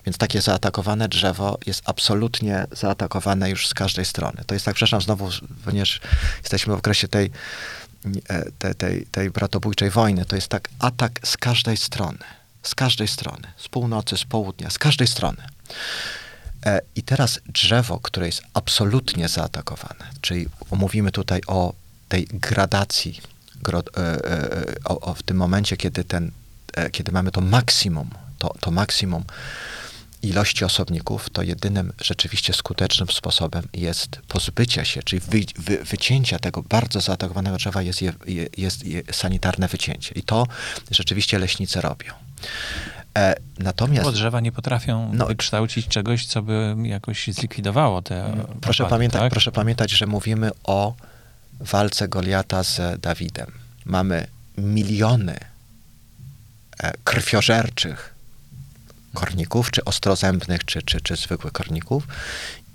Więc takie zaatakowane drzewo jest absolutnie zaatakowane już z każdej strony. To jest tak, przepraszam, znowu, ponieważ jesteśmy w okresie tej, e, tej, tej, tej bratobójczej wojny, to jest tak atak z każdej strony. Z każdej strony. Z północy, z południa, z każdej strony. E, I teraz drzewo, które jest absolutnie zaatakowane, czyli mówimy tutaj o tej gradacji, e, o, o w tym momencie, kiedy, ten, kiedy mamy to maksimum, to, to maksimum ilości osobników, to jedynym rzeczywiście skutecznym sposobem jest pozbycia się, czyli wy, wy, wycięcia tego bardzo zaatakowanego drzewa jest, je, je, jest je sanitarne wycięcie. I to rzeczywiście leśnicy robią. E, natomiast... Bo drzewa nie potrafią No. wykształcić czegoś, co by jakoś zlikwidowało te Proszę, opady, pamiętać, tak? proszę pamiętać, że mówimy o walce Goliata z Dawidem. Mamy miliony e, krwiożerczych korników, czy ostrozębnych, czy, czy, czy zwykłych korników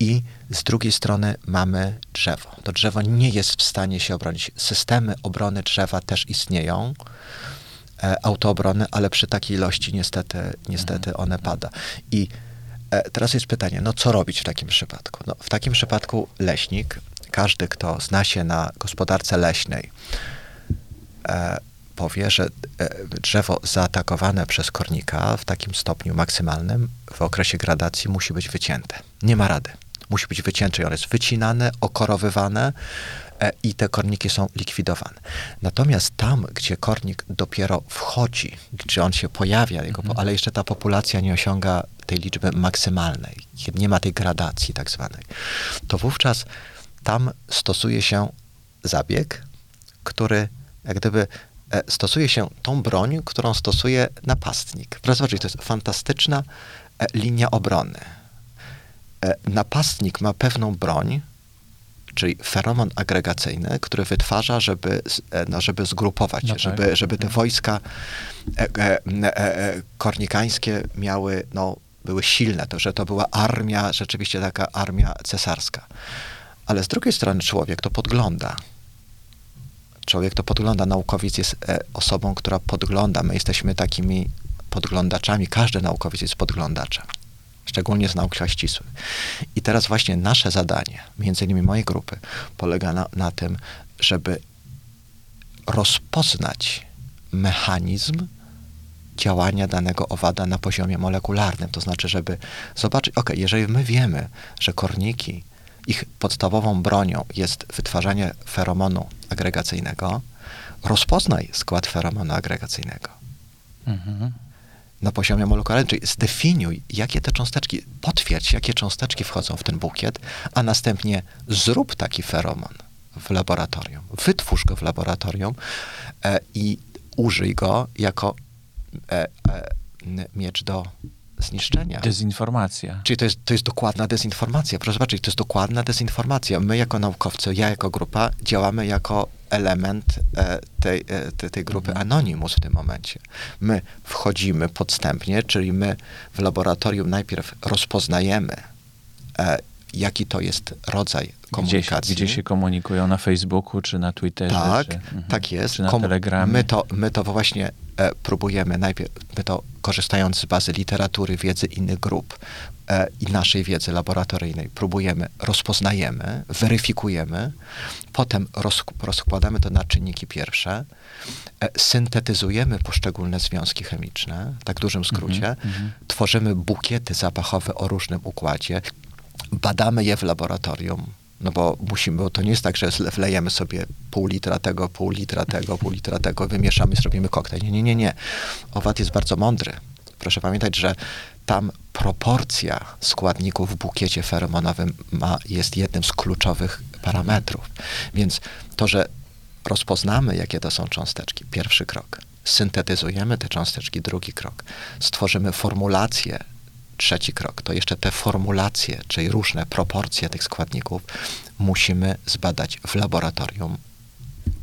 i z drugiej strony mamy drzewo. To drzewo nie jest w stanie się obronić. Systemy obrony drzewa też istnieją, e, autoobrony, ale przy takiej ilości niestety, niestety one pada. I e, teraz jest pytanie, no co robić w takim przypadku? No, w takim przypadku leśnik, każdy, kto zna się na gospodarce leśnej, e, powie, że e, drzewo zaatakowane przez kornika w takim stopniu maksymalnym w okresie gradacji musi być wycięte. Nie ma rady. Musi być wycięte ono jest wycinane, okorowywane e, i te korniki są likwidowane. Natomiast tam, gdzie kornik dopiero wchodzi, gdzie on się pojawia, jego, po- ale jeszcze ta populacja nie osiąga tej liczby maksymalnej, nie ma tej gradacji tak zwanej, to wówczas tam stosuje się zabieg, który jak gdyby stosuje się tą broń, którą stosuje napastnik. Proszę zobaczyć, to jest fantastyczna e, linia obrony. E, napastnik ma pewną broń, czyli feromon agregacyjny, który wytwarza, żeby, e, no, żeby zgrupować, No tak. żeby, żeby te Mhm. wojska e, e, e, e, kornikańskie miały, no, były silne, to, że to była armia, rzeczywiście taka armia cesarska. Ale z drugiej strony człowiek to podgląda. Człowiek to podgląda, naukowiec jest e, osobą, która podgląda. My jesteśmy takimi podglądaczami, każdy naukowiec jest podglądaczem, szczególnie z nauk ścisłych. I teraz właśnie nasze zadanie, między innymi mojej grupy, polega na, na tym, żeby rozpoznać mechanizm działania danego owada na poziomie molekularnym. To znaczy, żeby zobaczyć, ok, jeżeli my wiemy, że korniki ich podstawową bronią jest wytwarzanie feromonu agregacyjnego, rozpoznaj skład feromonu agregacyjnego Mhm. na poziomie molekularnym, czyli zdefiniuj, jakie te cząsteczki, potwierdź, jakie cząsteczki wchodzą w ten bukiet, a następnie zrób taki feromon w laboratorium. Wytwórz go w laboratorium e, i użyj go jako e, e, miecz do zniszczenia. Dezinformacja. Czyli to jest, to jest dokładna dezinformacja. Proszę zobaczyć, to jest dokładna dezinformacja. My jako naukowcy, ja jako grupa działamy jako element e, tej, e, te, tej grupy Anonymous w tym momencie. My wchodzimy podstępnie, czyli my w laboratorium najpierw rozpoznajemy, e, jaki to jest rodzaj Gdzie komunikacji. gdzie się komunikują na Facebooku, czy na Twitterze, Tak, czy, mhm. tak jest. czy na Komu- Telegramie. My to, my to właśnie e, próbujemy najpierw, my to korzystając z bazy literatury, wiedzy innych grup e, i naszej wiedzy laboratoryjnej, próbujemy, rozpoznajemy, weryfikujemy, potem roz, rozkładamy to na czynniki pierwsze, e, syntetyzujemy poszczególne związki chemiczne, tak w dużym skrócie, mhm. tworzymy bukiety zapachowe o różnym układzie, badamy je w laboratorium, no bo musimy, bo to nie jest tak, że wlejemy sobie pół litra tego, pół litra tego, pół litra tego, wymieszamy, zrobimy koktajl. Nie, nie, nie, nie. Owad jest bardzo mądry. Proszę pamiętać, że tam proporcja składników w bukiecie feromonowym ma, jest jednym z kluczowych parametrów. Więc to, że rozpoznamy, jakie to są cząsteczki, pierwszy krok. Syntetyzujemy te cząsteczki, drugi krok. Stworzymy formulację, trzeci krok. To jeszcze te formulacje, czyli różne proporcje tych składników, musimy zbadać w laboratorium.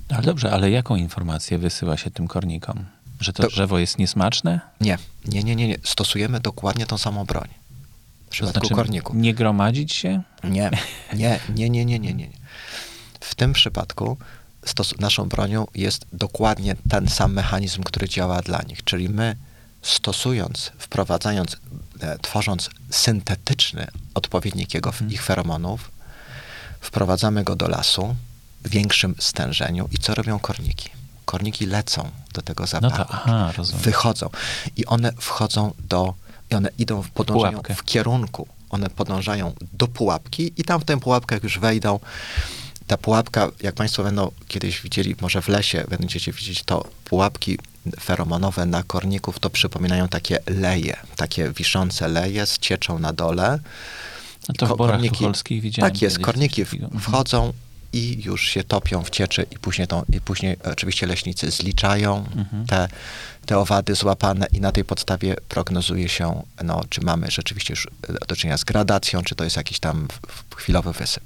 Ale dobrze, ale jaką informację wysyła się tym kornikom? Że to, To- drzewo jest niesmaczne? Nie, nie, nie, nie, nie. Stosujemy dokładnie tą samą broń. W To przypadku znaczy korników. nie gromadzić się? Nie, nie, nie, nie, nie, nie, nie. W tym przypadku naszą bronią jest dokładnie ten sam mechanizm, który działa dla nich. Czyli my stosując, wprowadzając, e, tworząc syntetyczny odpowiednik jego, ich feromonów, wprowadzamy go do lasu w większym stężeniu. I co robią korniki? Korniki lecą do tego No zapachu to, aha, wychodzą i one wchodzą do, i one idą, w- podążają Pułapkę. w kierunku, one podążają do pułapki i tam w tę pułapkę jak już wejdą. Ta pułapka, jak Państwo będą kiedyś widzieli, może w lesie będziecie widzieć, to pułapki feromonowe na korników to przypominają takie leje, takie wiszące leje z cieczą na dole. No to w Ko- korniki- Tucholskich widziałem. Tak jest, korniki wchodzą i już się topią w cieczy i później, tą, i później oczywiście leśnicy zliczają Mhm. te, te owady złapane i na tej podstawie prognozuje się, no, czy mamy rzeczywiście już e, do czynienia z gradacją, czy to jest jakiś tam chwilowy wysyp.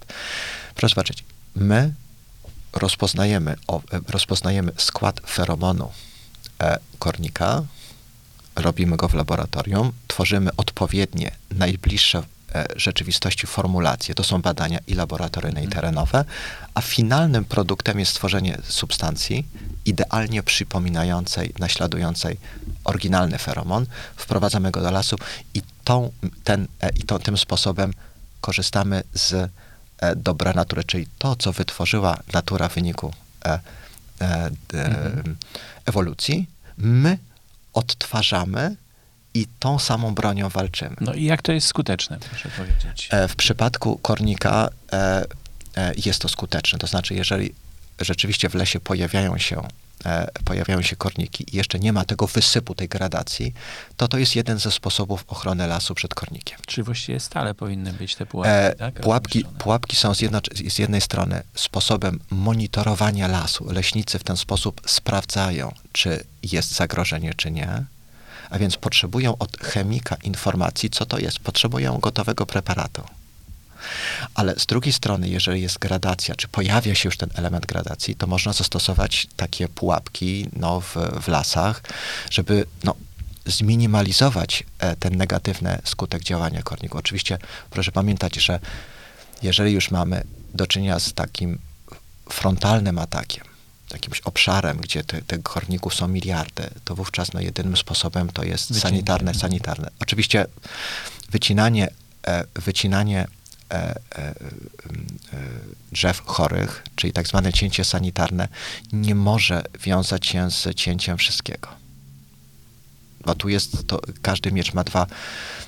Proszę zobaczyć, my rozpoznajemy, o, e, rozpoznajemy skład feromonu kornika, robimy go w laboratorium, tworzymy odpowiednie, najbliższe e, rzeczywistości formulacje. To są badania i laboratoryjne, i terenowe, a finalnym produktem jest stworzenie substancji idealnie przypominającej, naśladującej oryginalny feromon. Wprowadzamy go do lasu i, tą, ten, e, i to, tym sposobem korzystamy z e, dobra natury, czyli to, co wytworzyła natura w wyniku e, e, ewolucji, my odtwarzamy i tą samą bronią walczymy. No i jak to jest skuteczne, proszę powiedzieć? E, W przypadku kornika e, jest to skuteczne. To znaczy, jeżeli rzeczywiście w lesie pojawiają się, pojawiają się korniki i jeszcze nie ma tego wysypu, tej gradacji, to to jest jeden ze sposobów ochrony lasu przed kornikiem. Czy właściwie stale powinny być te pułapki, E, tak? pułapki, pułapki są z, jedno, z jednej strony sposobem monitorowania lasu. Leśnicy w ten sposób sprawdzają, czy jest zagrożenie, czy nie. A więc potrzebują od chemika informacji, co to jest. Potrzebują gotowego preparatu. Ale z drugiej strony, jeżeli jest gradacja, czy pojawia się już ten element gradacji, to można zastosować takie pułapki no, w, w lasach, żeby no, zminimalizować e, ten negatywny skutek działania korniku. Oczywiście proszę pamiętać, że jeżeli już mamy do czynienia z takim frontalnym atakiem, jakimś obszarem, gdzie te, tych korników są miliardy, to wówczas no, jedynym sposobem to jest sanitarne, sanitarne. Oczywiście wycinanie, e, wycinanie drzew chorych, czyli tak zwane cięcie sanitarne, nie może wiązać się z cięciem wszystkiego. Bo tu jest, to każdy miecz ma dwa,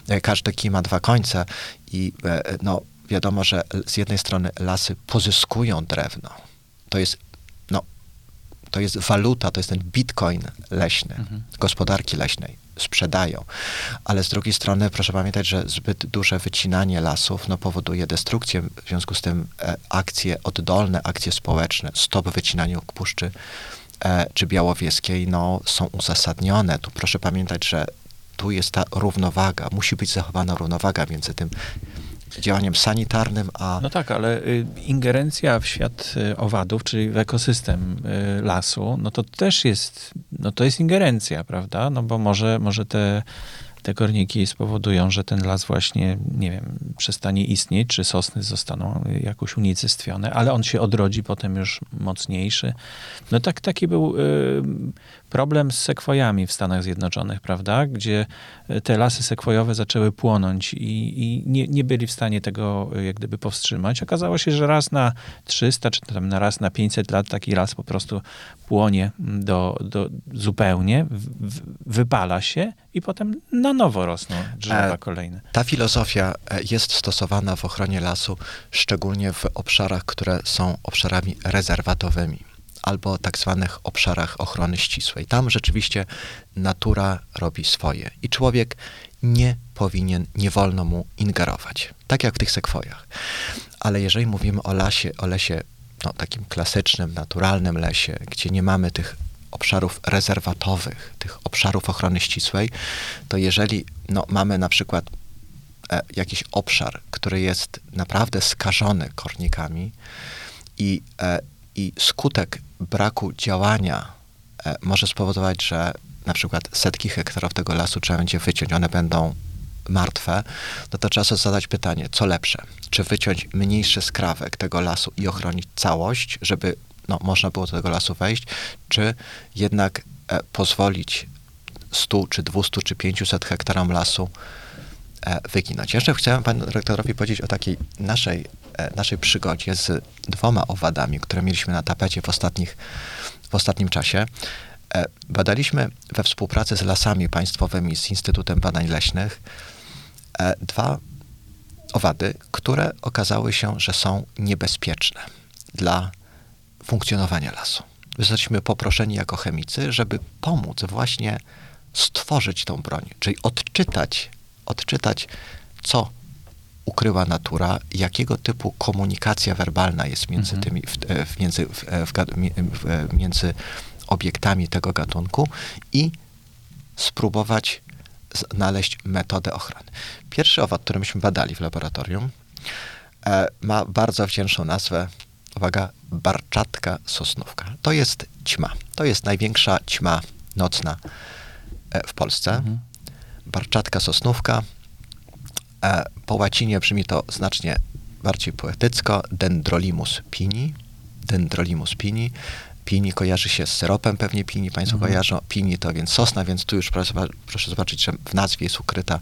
e, każdy kij ma dwa końce i e, no, wiadomo, że z jednej strony lasy pozyskują drewno. To jest, no, to jest waluta, to jest ten bitcoin leśny, Mhm. gospodarki leśnej. Sprzedają. Ale z drugiej strony proszę pamiętać, że zbyt duże wycinanie lasów no, powoduje destrukcję. W związku z tym e, akcje oddolne, akcje społeczne, stop wycinaniu puszczy e, czy białowieskiej no, są uzasadnione. Tu proszę pamiętać, że tu jest ta równowaga, musi być zachowana równowaga między tym działaniem sanitarnym, a No tak, ale y, ingerencja w świat y, owadów, czyli w ekosystem y, lasu, no to też jest, no to jest ingerencja, prawda? No bo może, może te, te korniki spowodują, że ten las właśnie, nie wiem, przestanie istnieć, czy sosny zostaną jakoś unicestwione, ale on się odrodzi potem już mocniejszy. No tak, taki był problem z sekwojami w Stanach Zjednoczonych, prawda? Gdzie y, te lasy sekwojowe zaczęły płonąć i, i nie, nie byli w stanie tego y, jak gdyby powstrzymać. Okazało się, że raz na 300 czy tam na raz na 500 lat taki las po prostu płonie do, do zupełnie, w, w, wypala się i potem na nowo rosną drzewa E, kolejne. Ta filozofia e, jest stosowana w ochronie lasu, szczególnie w obszarach, które są obszarami rezerwatowymi albo tak zwanych obszarach ochrony ścisłej. Tam rzeczywiście natura robi swoje i człowiek nie powinien, nie wolno mu ingerować, tak jak w tych sekwojach. Ale jeżeli mówimy o lasie, o lesie no, takim klasycznym, naturalnym lesie, gdzie nie mamy tych obszarów rezerwatowych, tych obszarów ochrony ścisłej, to jeżeli no, mamy na przykład e, jakiś obszar, który jest naprawdę skażony kornikami i, e, i skutek braku działania e, może spowodować, że na przykład setki hektarów tego lasu trzeba będzie wyciąć, one będą martwe, no to trzeba sobie zadać pytanie, co lepsze? Czy wyciąć mniejszy skrawek tego lasu i ochronić całość, żeby no, można było do tego lasu wejść, czy jednak e, pozwolić 100, czy 200, czy 500 hektarom lasu e, wyginąć. Jeszcze chciałem panu dyrektorowi powiedzieć o takiej naszej, naszej przygodzie z dwoma owadami, które mieliśmy na tapecie w, ostatnich, w ostatnim czasie. E, badaliśmy we współpracy z lasami państwowymi, z Instytutem Badań Leśnych, e, dwa owady, które okazały się, że są niebezpieczne dla funkcjonowania lasu. Zostaliśmy poproszeni jako chemicy, żeby pomóc właśnie stworzyć tą broń, czyli odczytać, odczytać, co ukryła natura, jakiego typu komunikacja werbalna jest między Mhm. tymi, w, e, w, między, w, e, w, e, między obiektami tego gatunku i spróbować znaleźć metodę ochrony. Pierwszy owad, który myśmy badali w laboratorium, e, ma bardzo wdzięczną nazwę, uwaga, barczatka sosnówka. To jest ćma. To jest największa ćma nocna e, w Polsce. Mhm. Barczatka sosnówka. E, po łacinie brzmi to znacznie bardziej poetycko. Dendrolimus pini. Dendrolimus pini. Pini kojarzy się z syropem, pewnie pini Państwo Mhm. kojarzą. Pini to więc sosna, więc tu już proszę, proszę zobaczyć, że w nazwie jest ukryta,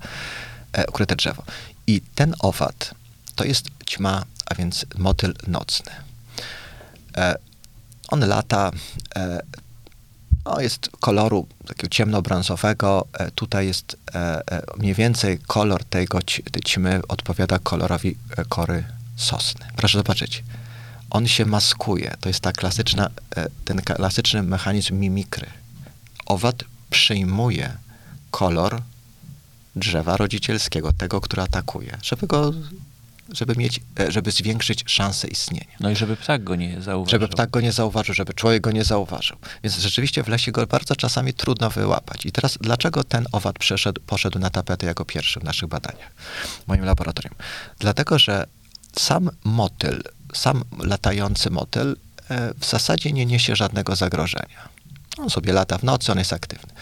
e, ukryte drzewo. I ten owad to jest ćma, a więc motyl nocny. E, on lata, e, no jest koloru takiego ciemnobrązowego. E, tutaj jest e, e, mniej więcej kolor tego ćmy odpowiada kolorowi kory sosny. Proszę zobaczyć. On się maskuje. To jest ta klasyczna, ten klasyczny mechanizm mimikry. Owad przyjmuje kolor drzewa rodzicielskiego, tego, który atakuje, żeby go, żeby mieć, e, żeby zwiększyć szanse istnienia. No i żeby ptak go nie zauważył. Żeby ptak go nie zauważył, żeby człowiek go nie zauważył. Więc rzeczywiście w lesie go bardzo czasami trudno wyłapać. I teraz dlaczego ten owad przeszedł, poszedł na tapetę jako pierwszy w naszych badaniach, w moim laboratorium? Dlatego, że sam motyl, sam latający motyl e, w zasadzie nie niesie żadnego zagrożenia. On sobie lata w nocy, on jest aktywny.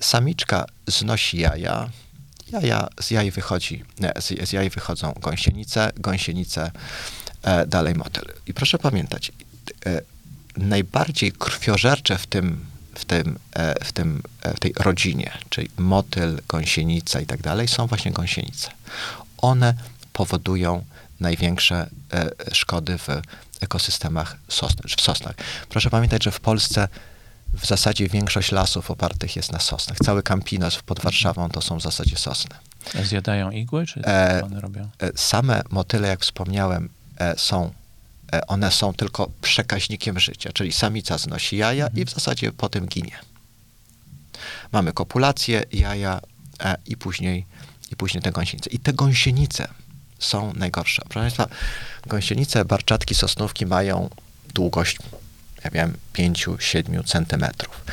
Samiczka znosi jaja, jaja z jaj wychodzi, nie, z, z jaj wychodzą gąsienice, gąsienice e, dalej motyl. I proszę pamiętać, e, najbardziej krwiożercze w tym, w tym, e, w tym, e, w tej rodzinie, czyli motyl, gąsienica i tak dalej, są właśnie gąsienice. One powodują największe e, szkody w ekosystemach sosny, w sosnach. Proszę pamiętać, że w Polsce w zasadzie większość lasów opartych jest na sosnach. Cały Campinos pod Warszawą to są w zasadzie sosny. Zjadają igły, czy co E, one robią? E, Same motyle, jak wspomniałem, e, są, e, one są tylko przekaźnikiem życia, czyli samica znosi jaja i w zasadzie potem ginie. Mamy kopulację, jaja e, i później, i później te gąsienice. I te gąsienice są najgorsze. Proszę Państwa, gąsienice, barczatki, sosnówki mają długość, ja wiem, 5-7 centymetrów.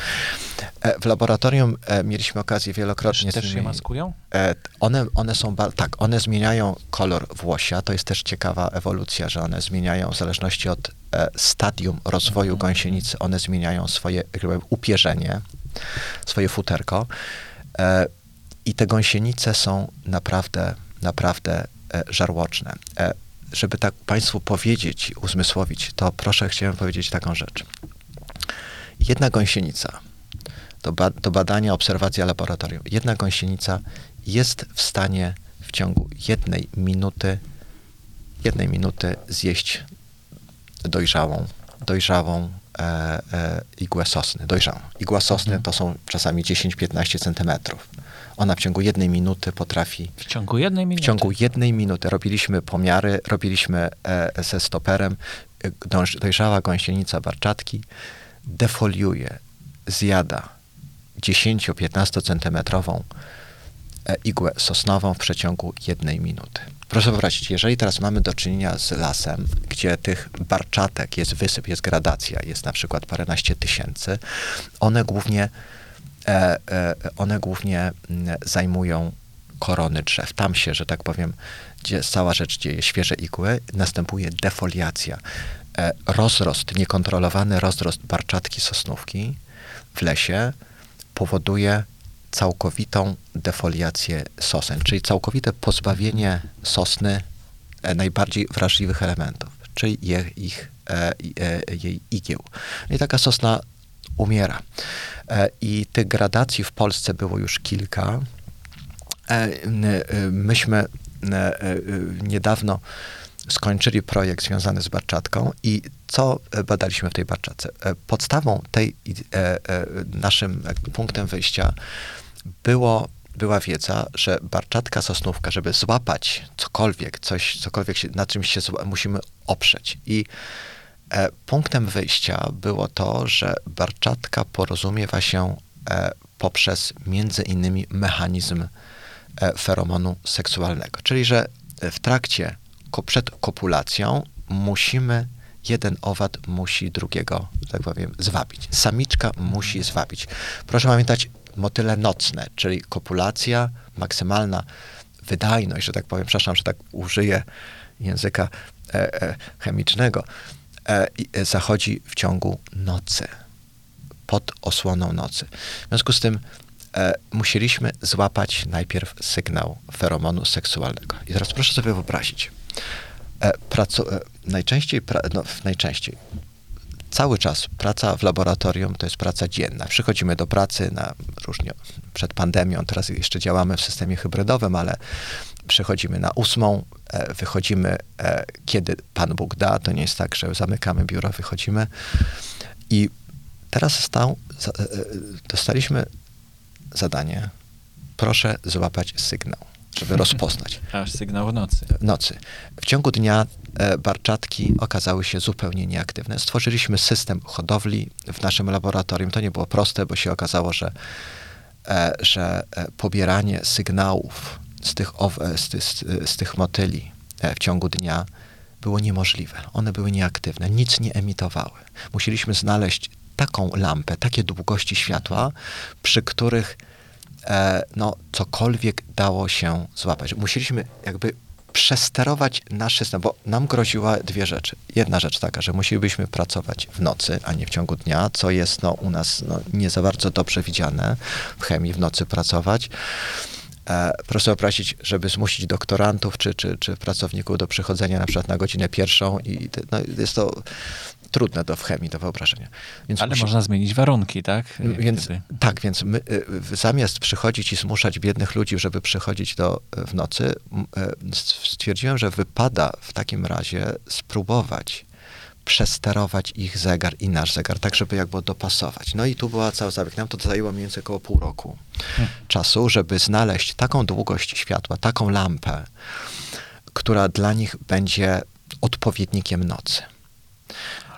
E, W laboratorium e, mieliśmy okazję wielokrotnie... Też się nimi- maskują? E, One, one są, tak, one zmieniają kolor włosia. To jest też ciekawa ewolucja, że one zmieniają w zależności od stadium rozwoju gąsienicy, one zmieniają swoje upierzenie, swoje futerko. I te gąsienice są naprawdę, naprawdę żarłoczne. Żeby tak Państwu powiedzieć, uzmysłowić, to proszę, chciałem powiedzieć taką rzecz. Jedna gąsienica, do, ba- do badania, obserwacja laboratorium, jedna gąsienica jest w stanie w ciągu jednej minuty, jednej minuty zjeść dojrzałą, dojrzałą e, e, igłę sosny, dojrzałą. Igła sosny Mhm. to są czasami 10-15 centymetrów. Ona w ciągu jednej minuty potrafi W ciągu jednej w minuty? ciągu jednej minuty robiliśmy pomiary, robiliśmy e, ze stoperem. Dąż, dojrzała gąsienica barczatki defoliuje, zjada 10-15 centymetrową igłę sosnową w przeciągu jednej minuty. Proszę wyobrazić, jeżeli teraz mamy do czynienia z lasem, gdzie tych barczatek jest wysyp, jest gradacja, jest na przykład paręnaście tysięcy, one głównie, e, e, one głównie zajmują korony drzew. Tam się, że tak powiem, gdzie cała rzecz dzieje, świeże igły, następuje defoliacja. E, rozrost, niekontrolowany rozrost barczatki sosnówki w lesie powoduje całkowitą defoliację sosen, czyli całkowite pozbawienie sosny e, najbardziej wrażliwych elementów, czyli ich, e, e, jej igieł. I taka sosna umiera. E, I tych gradacji w Polsce było już kilka. E, e, Myśmy niedawno skończyli projekt związany z barczatką i co e, badaliśmy w tej barczatce? E, Podstawą tej, e, naszym punktem wyjścia było, była wiedza, że barczatka sosnówka, żeby złapać cokolwiek, coś, cokolwiek się, na czymś się musimy oprzeć. I punktem wyjścia było to, że barczatka porozumiewa się poprzez między innymi mechanizm feromonu seksualnego. Czyli, że w trakcie, przed kopulacją musimy, jeden owad musi drugiego, tak powiem, zwabić. Samiczka musi zwabić. Proszę pamiętać, motyle nocne, czyli kopulacja, maksymalna wydajność, że tak powiem, przepraszam, że tak użyję języka e, e, chemicznego, e, e, zachodzi w ciągu nocy pod osłoną nocy. W związku z tym e, musieliśmy złapać najpierw sygnał feromonu seksualnego. I teraz proszę sobie wyobrazić. E, e, najczęściej, no, najczęściej, cały czas praca w laboratorium to jest praca dzienna. Przychodzimy do pracy na różnie przed pandemią, teraz jeszcze działamy w systemie hybrydowym, ale przychodzimy na ósmą, e, wychodzimy kiedy Pan Bóg da. To nie jest tak, że zamykamy biuro, wychodzimy. I teraz stał, dostaliśmy zadanie, proszę złapać sygnał, żeby rozpoznać Aż sygnał w nocy. nocy. W ciągu dnia e, barczatki okazały się zupełnie nieaktywne. Stworzyliśmy system hodowli w naszym laboratorium. To nie było proste, bo się okazało, że, e, że e, pobieranie sygnałów z tych, e, z, z, z tych motyli e, w ciągu dnia było niemożliwe. One były nieaktywne, nic nie emitowały. Musieliśmy znaleźć taką lampę, takie długości światła, przy których e, no, cokolwiek dało się złapać. Musieliśmy jakby przesterować nasz system, bo nam groziła dwie rzeczy. Jedna rzecz taka, że musielibyśmy pracować w nocy, a nie w ciągu dnia, co jest no, u nas no, nie za bardzo dobrze widziane w chemii w nocy pracować. E, proszę wyobrazić, żeby zmusić doktorantów czy, czy, czy pracowników do przychodzenia na przykład na godzinę pierwszą i no, jest to trudne do w chemii, do wyobrażenia. Więc Ale musi- można zmienić warunki, tak? Jak więc, tak, więc my y, zamiast przychodzić i zmuszać biednych ludzi, żeby przychodzić do, y, w nocy, y, stwierdziłem, że wypada w takim razie spróbować przesterować ich zegar i nasz zegar, tak żeby jakby dopasować. No i tu była cała zabieg. Nam to zajęło mniej więcej około pół roku Hmm. czasu, żeby znaleźć taką długość światła, taką lampę, która dla nich będzie odpowiednikiem nocy.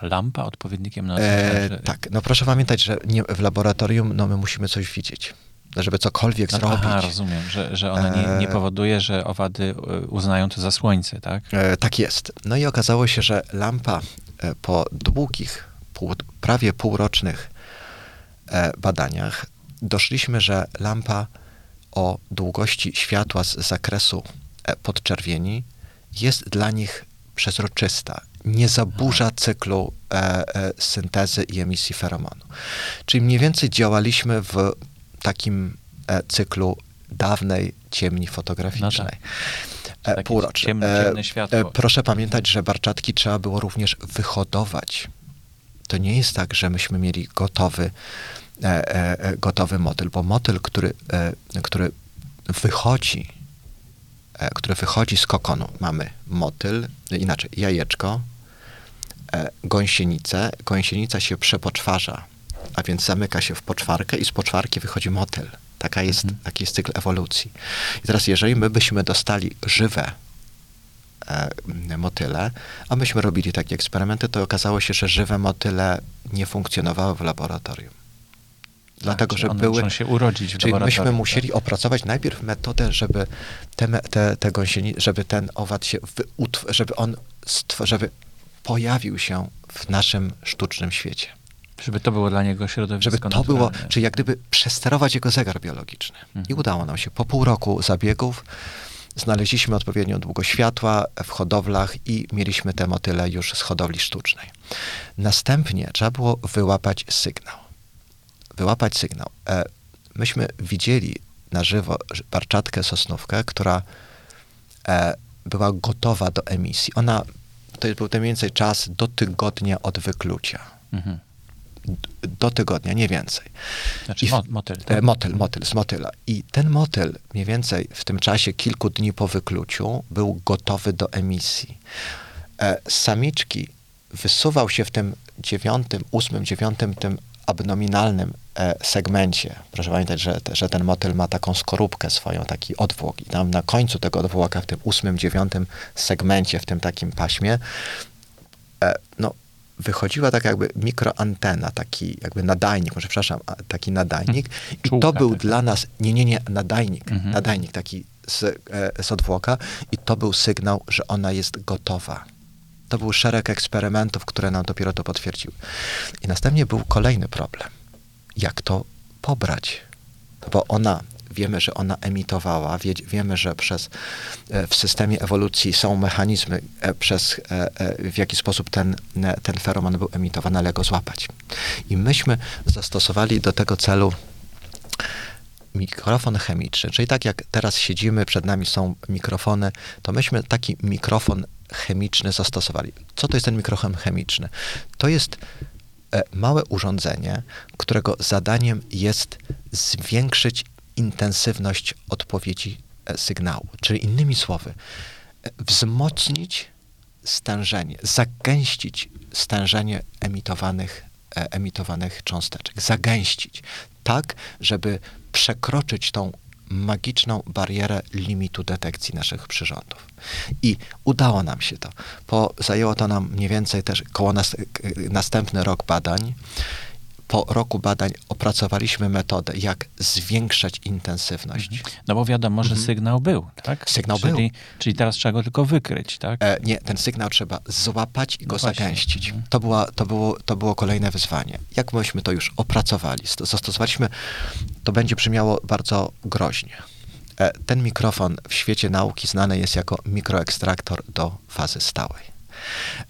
Lampa odpowiednikiem nocy. E, że- tak, no proszę pamiętać, że nie, w laboratorium no, my musimy coś widzieć. Żeby cokolwiek No, zrobić. aha, rozumiem, że, że ona nie, nie E, powoduje, że owady e, uznają to za słońce, tak? E, tak jest. No i okazało się, że lampa e, po długich, pół, prawie półrocznych badaniach doszliśmy, że lampa o długości światła z zakresu podczerwieni jest dla nich przezroczysta. Nie zaburza cyklu e, e, syntezy i emisji feromonu. Czyli mniej więcej działaliśmy w takim e, cyklu dawnej ciemni fotograficznej. Takie E, półroczne. ciemne, ciemne E, światło. e, Proszę pamiętać, że barczatki trzeba było również wyhodować. To nie jest tak, że myśmy mieli gotowy, e, e, e, gotowy motyl, bo motyl, który, e, który wychodzi, e, który wychodzi z kokonu, mamy motyl, inaczej, jajeczko, e, gąsienicę, gąsienica się przepoczwarza, a więc zamyka się w poczwarkę i z poczwarki wychodzi motyl. Taka jest, Mhm. Taki jest cykl ewolucji. I teraz, jeżeli my byśmy dostali żywe e, motyle, a myśmy robili takie eksperymenty, to okazało się, że żywe motyle nie funkcjonowały w laboratorium. Dlatego, Tak, że były. muszą się urodzić w Czyli myśmy musieli opracować najpierw metodę, żeby te, te, te gąsieni, żeby ten owad się, wyutw- żeby on, stw- żeby pojawił się w naszym sztucznym świecie. Żeby to było dla niego środowisko Żeby to było, naturalne. czyli jak gdyby przesterować jego zegar biologiczny. I Mhm. udało nam się. Po pół roku zabiegów znaleźliśmy odpowiednią długość światła w hodowlach i mieliśmy te motyle już z hodowli sztucznej. Następnie trzeba było wyłapać sygnał. Wyłapać sygnał. E, myśmy widzieli na żywo barczatkę sosnówkę, która e, była gotowa do emisji. Ona, to był mniej więcej czas do tygodnia od wyklucia. Mhm. Do tygodnia, nie więcej. Znaczy I w- mo- motyl. E, Tak? motyl, motyl, z motyla. I ten motyl mniej więcej w tym czasie kilku dni po wykluciu był gotowy do emisji. E, samiczki wysuwał się w tym dziewiątym, ósmym, dziewiątym, tym abnominalnym e, segmencie. Proszę pamiętać, że, że ten motyl ma taką skorupkę swoją, taki odwłok. I tam na końcu tego odwłoka, w tym ósmym, dziewiątym segmencie, w tym takim paśmie, e, no, wychodziła tak jakby mikroantena, taki jakby nadajnik, może przepraszam, taki nadajnik. I Czułka to był taka. dla nas, nie, nie, nie, nadajnik, Mhm. nadajnik taki z, e, z odwłoka i to był sygnał, że ona jest gotowa. To był szereg eksperymentów, które nam dopiero to potwierdziły. I następnie był kolejny problem. Jak to pobrać? Bo ona, wiemy, że ona emitowała, wie, wiemy, że przez, e, w systemie ewolucji są mechanizmy, e, przez, e, w jaki sposób ten, ten feroman był emitowany, ale go złapać. I myśmy zastosowali do tego celu mikrofon chemiczny, czyli tak jak teraz siedzimy, przed nami są mikrofony, to myśmy taki mikrofon chemiczny zastosowali. Co to jest ten mikrofon chemiczny? To jest e, małe urządzenie, którego zadaniem jest zwiększyć intensywność odpowiedzi e, sygnału. Czyli innymi słowy, e, wzmocnić stężenie, zagęścić stężenie emitowanych, emitowanych cząsteczek, zagęścić tak, żeby przekroczyć tą magiczną barierę limitu detekcji naszych przyrządów. I udało nam się to. Po, zajęło to nam mniej więcej też koło nas, następny rok badań. Po roku badań opracowaliśmy metodę, jak zwiększać intensywność. No bo wiadomo, że Mhm. sygnał był, tak? Sygnał czyli, był. Czyli teraz trzeba go tylko wykryć, tak? E, nie, ten sygnał trzeba złapać i No go właśnie. zagęścić. Mhm. To, była, to, było, to było kolejne wyzwanie. Jak myśmy to już opracowali, sto- zastosowaliśmy, to będzie brzmiało bardzo groźnie. E, ten mikrofon w świecie nauki znany jest jako mikroekstraktor do fazy stałej.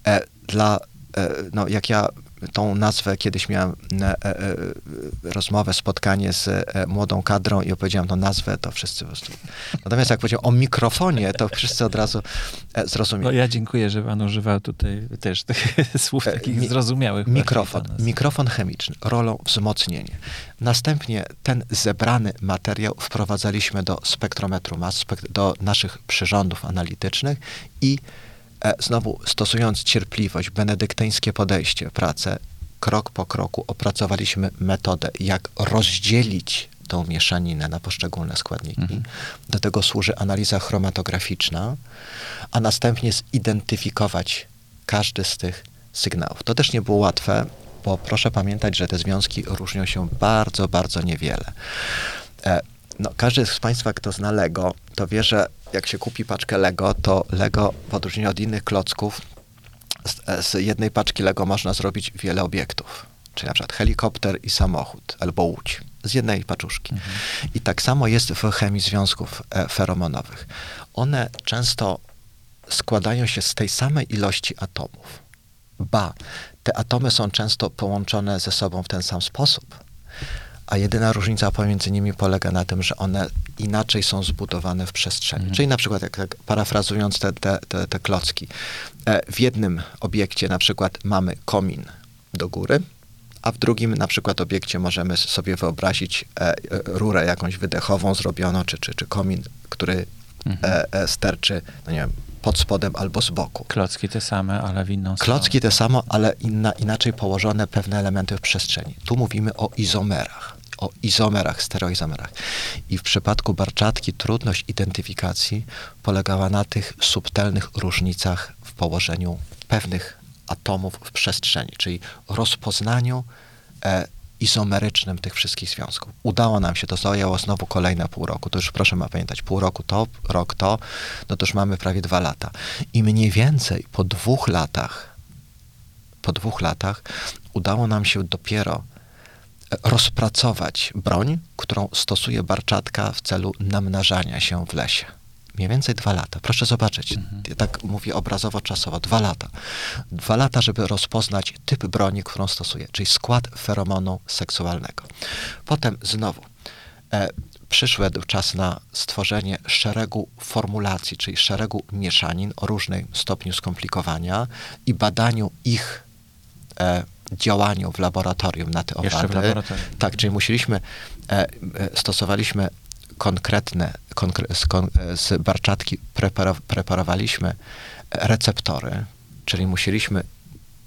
E, dla, e, no, jak ja tą nazwę kiedyś miałem e, e, e, rozmowę, spotkanie z młodą kadrą i opowiedziałem tą nazwę, to wszyscy po prostu. Natomiast jak powiedziałem o mikrofonie, to wszyscy od razu zrozumieli. No ja dziękuję, że pan używał tutaj też tych słów takich mi- zrozumiałych. Mikrofon, mikrofon chemiczny, rolą wzmocnienie. Następnie ten zebrany materiał wprowadzaliśmy do spektrometru mas, do naszych przyrządów analitycznych i znowu stosując cierpliwość, benedyktyńskie podejście, pracę, krok po kroku opracowaliśmy metodę, jak rozdzielić tą mieszaninę na poszczególne składniki. Mhm. Do tego służy analiza chromatograficzna, a następnie zidentyfikować każdy z tych sygnałów. To też nie było łatwe, bo proszę pamiętać, że te związki różnią się bardzo, bardzo niewiele. E, no, każdy z Państwa, kto zna Lego, to wie, że jak się kupi paczkę Lego, to Lego w odróżnieniu od innych klocków, z, z jednej paczki Lego można zrobić wiele obiektów. Czyli na przykład helikopter i samochód, albo łódź. Z jednej paczuszki. I tak samo jest w chemii związków e, feromonowych. One często składają się z tej samej ilości atomów. Ba, te atomy są często połączone ze sobą w ten sam sposób. A jedyna różnica pomiędzy nimi polega na tym, że one inaczej są zbudowane w przestrzeni. Czyli na przykład, jak, tak parafrazując te, te, te, te klocki, e, w jednym obiekcie na przykład mamy komin do góry, a w drugim na przykład obiekcie możemy sobie wyobrazić e, e, rurę jakąś wydechową zrobioną, czy, czy, czy komin, który e, e, sterczy, no nie wiem, pod spodem albo z boku. Klocki te same, ale w inną stronę. Klocki te samo, ale inna, inaczej położone pewne elementy w przestrzeni. Tu mówimy o izomerach, o izomerach, stereoizomerach. I w przypadku barczatki trudność identyfikacji polegała na tych subtelnych różnicach w położeniu pewnych atomów w przestrzeni, czyli rozpoznaniu e, izomerycznym tych wszystkich związków. Udało nam się, to zajęło znowu kolejne pół roku. To już proszę ma pamiętać, pół roku to, rok to, no to już mamy prawie dwa lata. I mniej więcej po dwóch latach, po dwóch latach udało nam się dopiero e, rozpracować broń, którą stosuje Barczatka w celu namnażania się w lesie. Mniej więcej dwa lata. Proszę zobaczyć, ja tak mówię obrazowo, czasowo, dwa lata. Dwa lata, żeby rozpoznać typ broni, którą stosuje, czyli skład feromonu seksualnego. Potem znowu e, przyszedł czas na stworzenie szeregu formulacji, czyli szeregu mieszanin o różnym stopniu skomplikowania i badaniu ich e, działaniu w laboratorium na te owady. Tak, czyli musieliśmy, e, e, stosowaliśmy konkretne, konkre, z, kon, z barczatki prepara, preparowaliśmy receptory, czyli musieliśmy,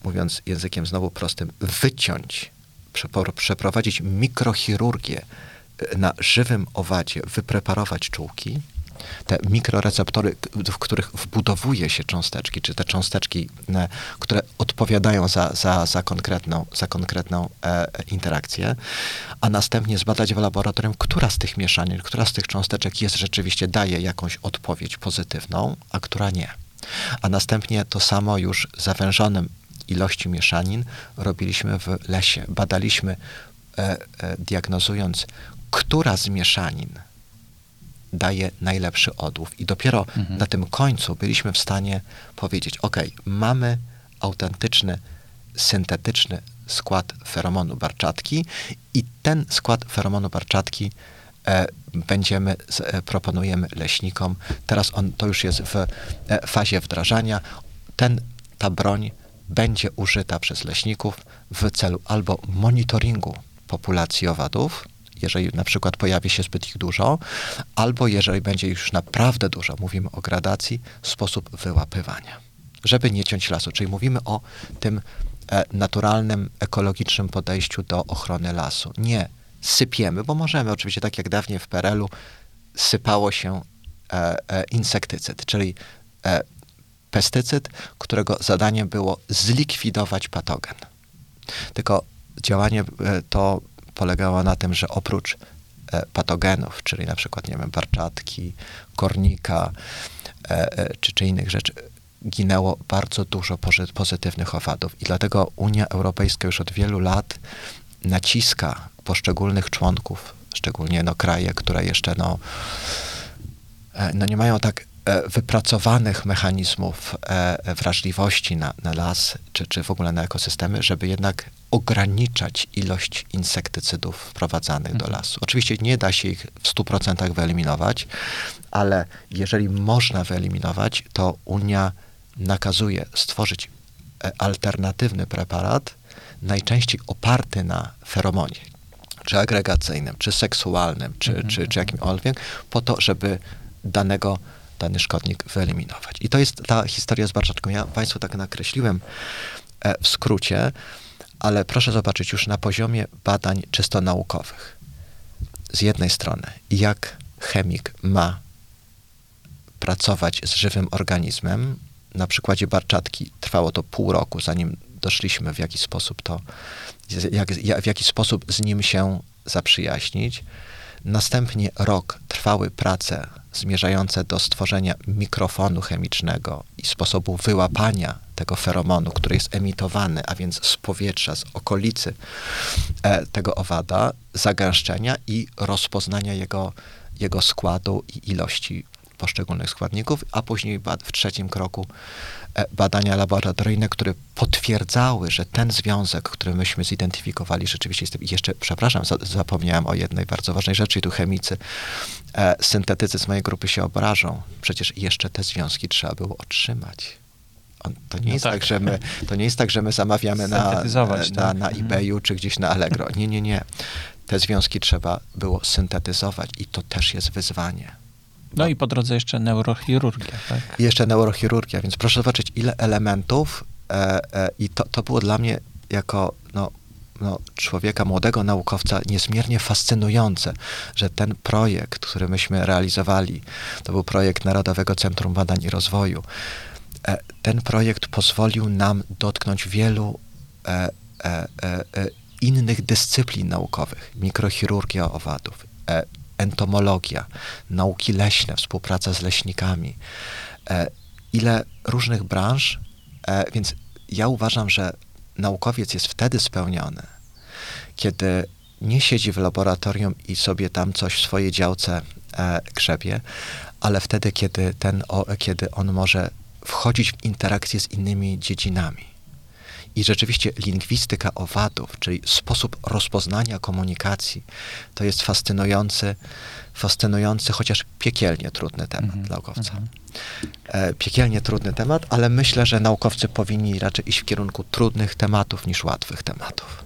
mówiąc językiem znowu prostym, wyciąć, przeprowadzić mikrochirurgię na żywym owadzie, wypreparować czułki, te mikroreceptory, w których wbudowuje się cząsteczki, czy te cząsteczki, e, które odpowiadają za, za, za konkretną, za konkretną e, interakcję, a następnie zbadać w laboratorium, która z tych mieszanin, która z tych cząsteczek jest rzeczywiście, daje jakąś odpowiedź pozytywną, a która nie. A następnie to samo już zawężonym ilości mieszanin robiliśmy w lesie. Badaliśmy, e, e, diagnozując, która z mieszanin daje najlepszy odłów. I dopiero na tym końcu byliśmy w stanie powiedzieć, ok, mamy autentyczny, syntetyczny skład feromonu barczatki i ten skład feromonu barczatki e, będziemy, e, proponujemy leśnikom. Teraz on to już jest w e, fazie wdrażania. Ten, ta broń będzie użyta przez leśników w celu albo monitoringu populacji owadów, jeżeli na przykład pojawi się zbyt ich dużo, albo jeżeli będzie już naprawdę dużo, mówimy o gradacji, sposób wyłapywania, żeby nie ciąć lasu. Czyli mówimy o tym e, naturalnym, ekologicznym podejściu do ochrony lasu. Nie sypiemy, bo możemy, oczywiście tak jak dawniej w PRL-u sypało się e, e, insektycyd, czyli pestycyd, którego zadaniem było zlikwidować patogen. Tylko działanie to polegało na tym, że oprócz e, patogenów, czyli na przykład, nie wiem, barczatki, kornika e, e, czy, czy innych rzeczy, ginęło bardzo dużo pozytywnych owadów. I dlatego Unia Europejska już od wielu lat naciska poszczególnych członków, szczególnie no, kraje, które jeszcze no, no nie mają tak wypracowanych mechanizmów wrażliwości na, na las, czy, czy w ogóle na ekosystemy, żeby jednak ograniczać ilość insektycydów wprowadzanych do lasu. Oczywiście nie da się ich w 100% wyeliminować, ale jeżeli można wyeliminować, to Unia nakazuje stworzyć e, alternatywny preparat, najczęściej oparty na feromonie, czy agregacyjnym, czy seksualnym, czy, czy, czy jakimkolwiek, po to, żeby danego dany szkodnik wyeliminować. I to jest ta historia z barczaczką. Ja Państwu tak nakreśliłem e, w skrócie, ale proszę zobaczyć już na poziomie badań czysto naukowych. Z jednej strony, jak chemik ma pracować z żywym organizmem. Na przykładzie barczatki trwało to pół roku, zanim doszliśmy w jaki sposób to, jak, w jaki sposób z nim się zaprzyjaźnić. Następnie rok trwały prace zmierzające do stworzenia mikrofonu chemicznego i sposobu wyłapania tego feromonu, który jest emitowany, a więc z powietrza, z okolicy e, tego owada, zagęszczenia i rozpoznania jego, jego składu i ilości poszczególnych składników, a później w trzecim kroku e, badania laboratoryjne, które potwierdzały, że ten związek, który myśmy zidentyfikowali, rzeczywiście jest. Jeszcze, przepraszam, zapomniałem o jednej bardzo ważnej rzeczy, tu chemicy, e, syntetycy z mojej grupy się obrażą. Przecież jeszcze te związki trzeba było otrzymać. To, nie no jest tak. tak. że my, to nie jest tak, że my zamawiamy na, na, tak. na mhm. eBayu czy gdzieś na Allegro. Nie, nie, nie. Te związki trzeba było syntetyzować i to też jest wyzwanie. No i po drodze jeszcze neurochirurgia, tak? Jeszcze neurochirurgia, więc proszę zobaczyć, ile elementów e, e, i to, to było dla mnie jako no, no, człowieka, młodego naukowca niezmiernie fascynujące, że ten projekt, który myśmy realizowali, to był projekt Narodowego Centrum Badań i Rozwoju, ten projekt pozwolił nam dotknąć wielu e, e, e, innych dyscyplin naukowych, mikrochirurgia owadów, entomologia, nauki leśne, współpraca z leśnikami, e, ile różnych branż, e, więc ja uważam, że naukowiec jest wtedy spełniony, kiedy nie siedzi w laboratorium i sobie tam coś w swojej działce e, grzebie, ale wtedy, kiedy, ten, kiedy on może wchodzić w interakcję z innymi dziedzinami i rzeczywiście lingwistyka owadów, czyli sposób rozpoznania komunikacji, to jest fascynujący, fascynujący, chociaż piekielnie trudny temat mm -hmm, naukowca. Mm -hmm. Piekielnie trudny temat, ale myślę, że naukowcy powinni raczej iść w kierunku trudnych tematów niż łatwych tematów.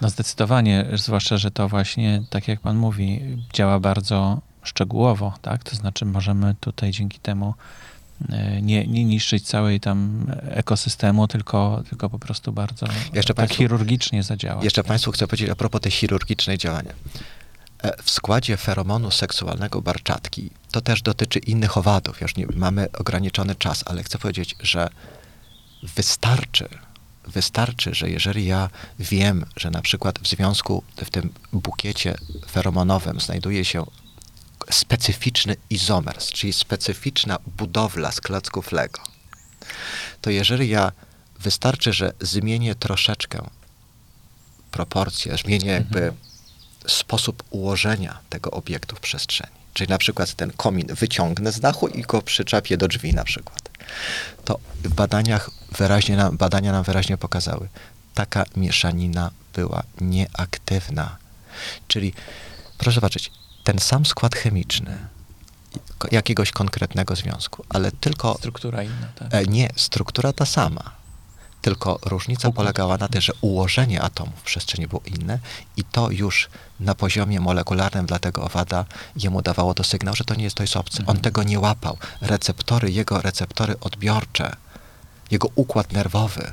No zdecydowanie, zwłaszcza, że to właśnie, tak jak pan mówi, działa bardzo szczegółowo, tak? To znaczy możemy tutaj dzięki temu nie, nie niszczyć całej tam ekosystemu, tylko, tylko po prostu bardzo jeszcze tak państwu, chirurgicznie zadziałać. Jeszcze Państwu chcę powiedzieć a propos tej chirurgicznej działania. E, w składzie feromonu seksualnego barczatki, to też dotyczy innych owadów, już nie, mamy ograniczony czas, ale chcę powiedzieć, że wystarczy, wystarczy, że jeżeli ja wiem, że na przykład w związku w tym bukiecie feromonowym znajduje się specyficzny izomer, czyli specyficzna budowla z klocków Lego, to jeżeli ja wystarczy, że zmienię troszeczkę proporcje, zmienię jakby mhm. sposób ułożenia tego obiektu w przestrzeni, czyli na przykład ten komin wyciągnę z dachu i go przyczepię do drzwi na przykład, to w badaniach wyraźnie nam, badania nam wyraźnie pokazały, taka mieszanina była nieaktywna. Czyli proszę zobaczyć, ten sam skład chemiczny jakiegoś konkretnego związku, ale tylko... Struktura inna, tak? E, nie, struktura ta sama. Tylko różnica polegała na tym, że ułożenie atomów w przestrzeni było inne i to już na poziomie molekularnym dla tego owada jemu dawało to sygnał, że to nie jest, to jest obcy. Mhm. On tego nie łapał. Receptory, jego receptory odbiorcze, jego układ nerwowy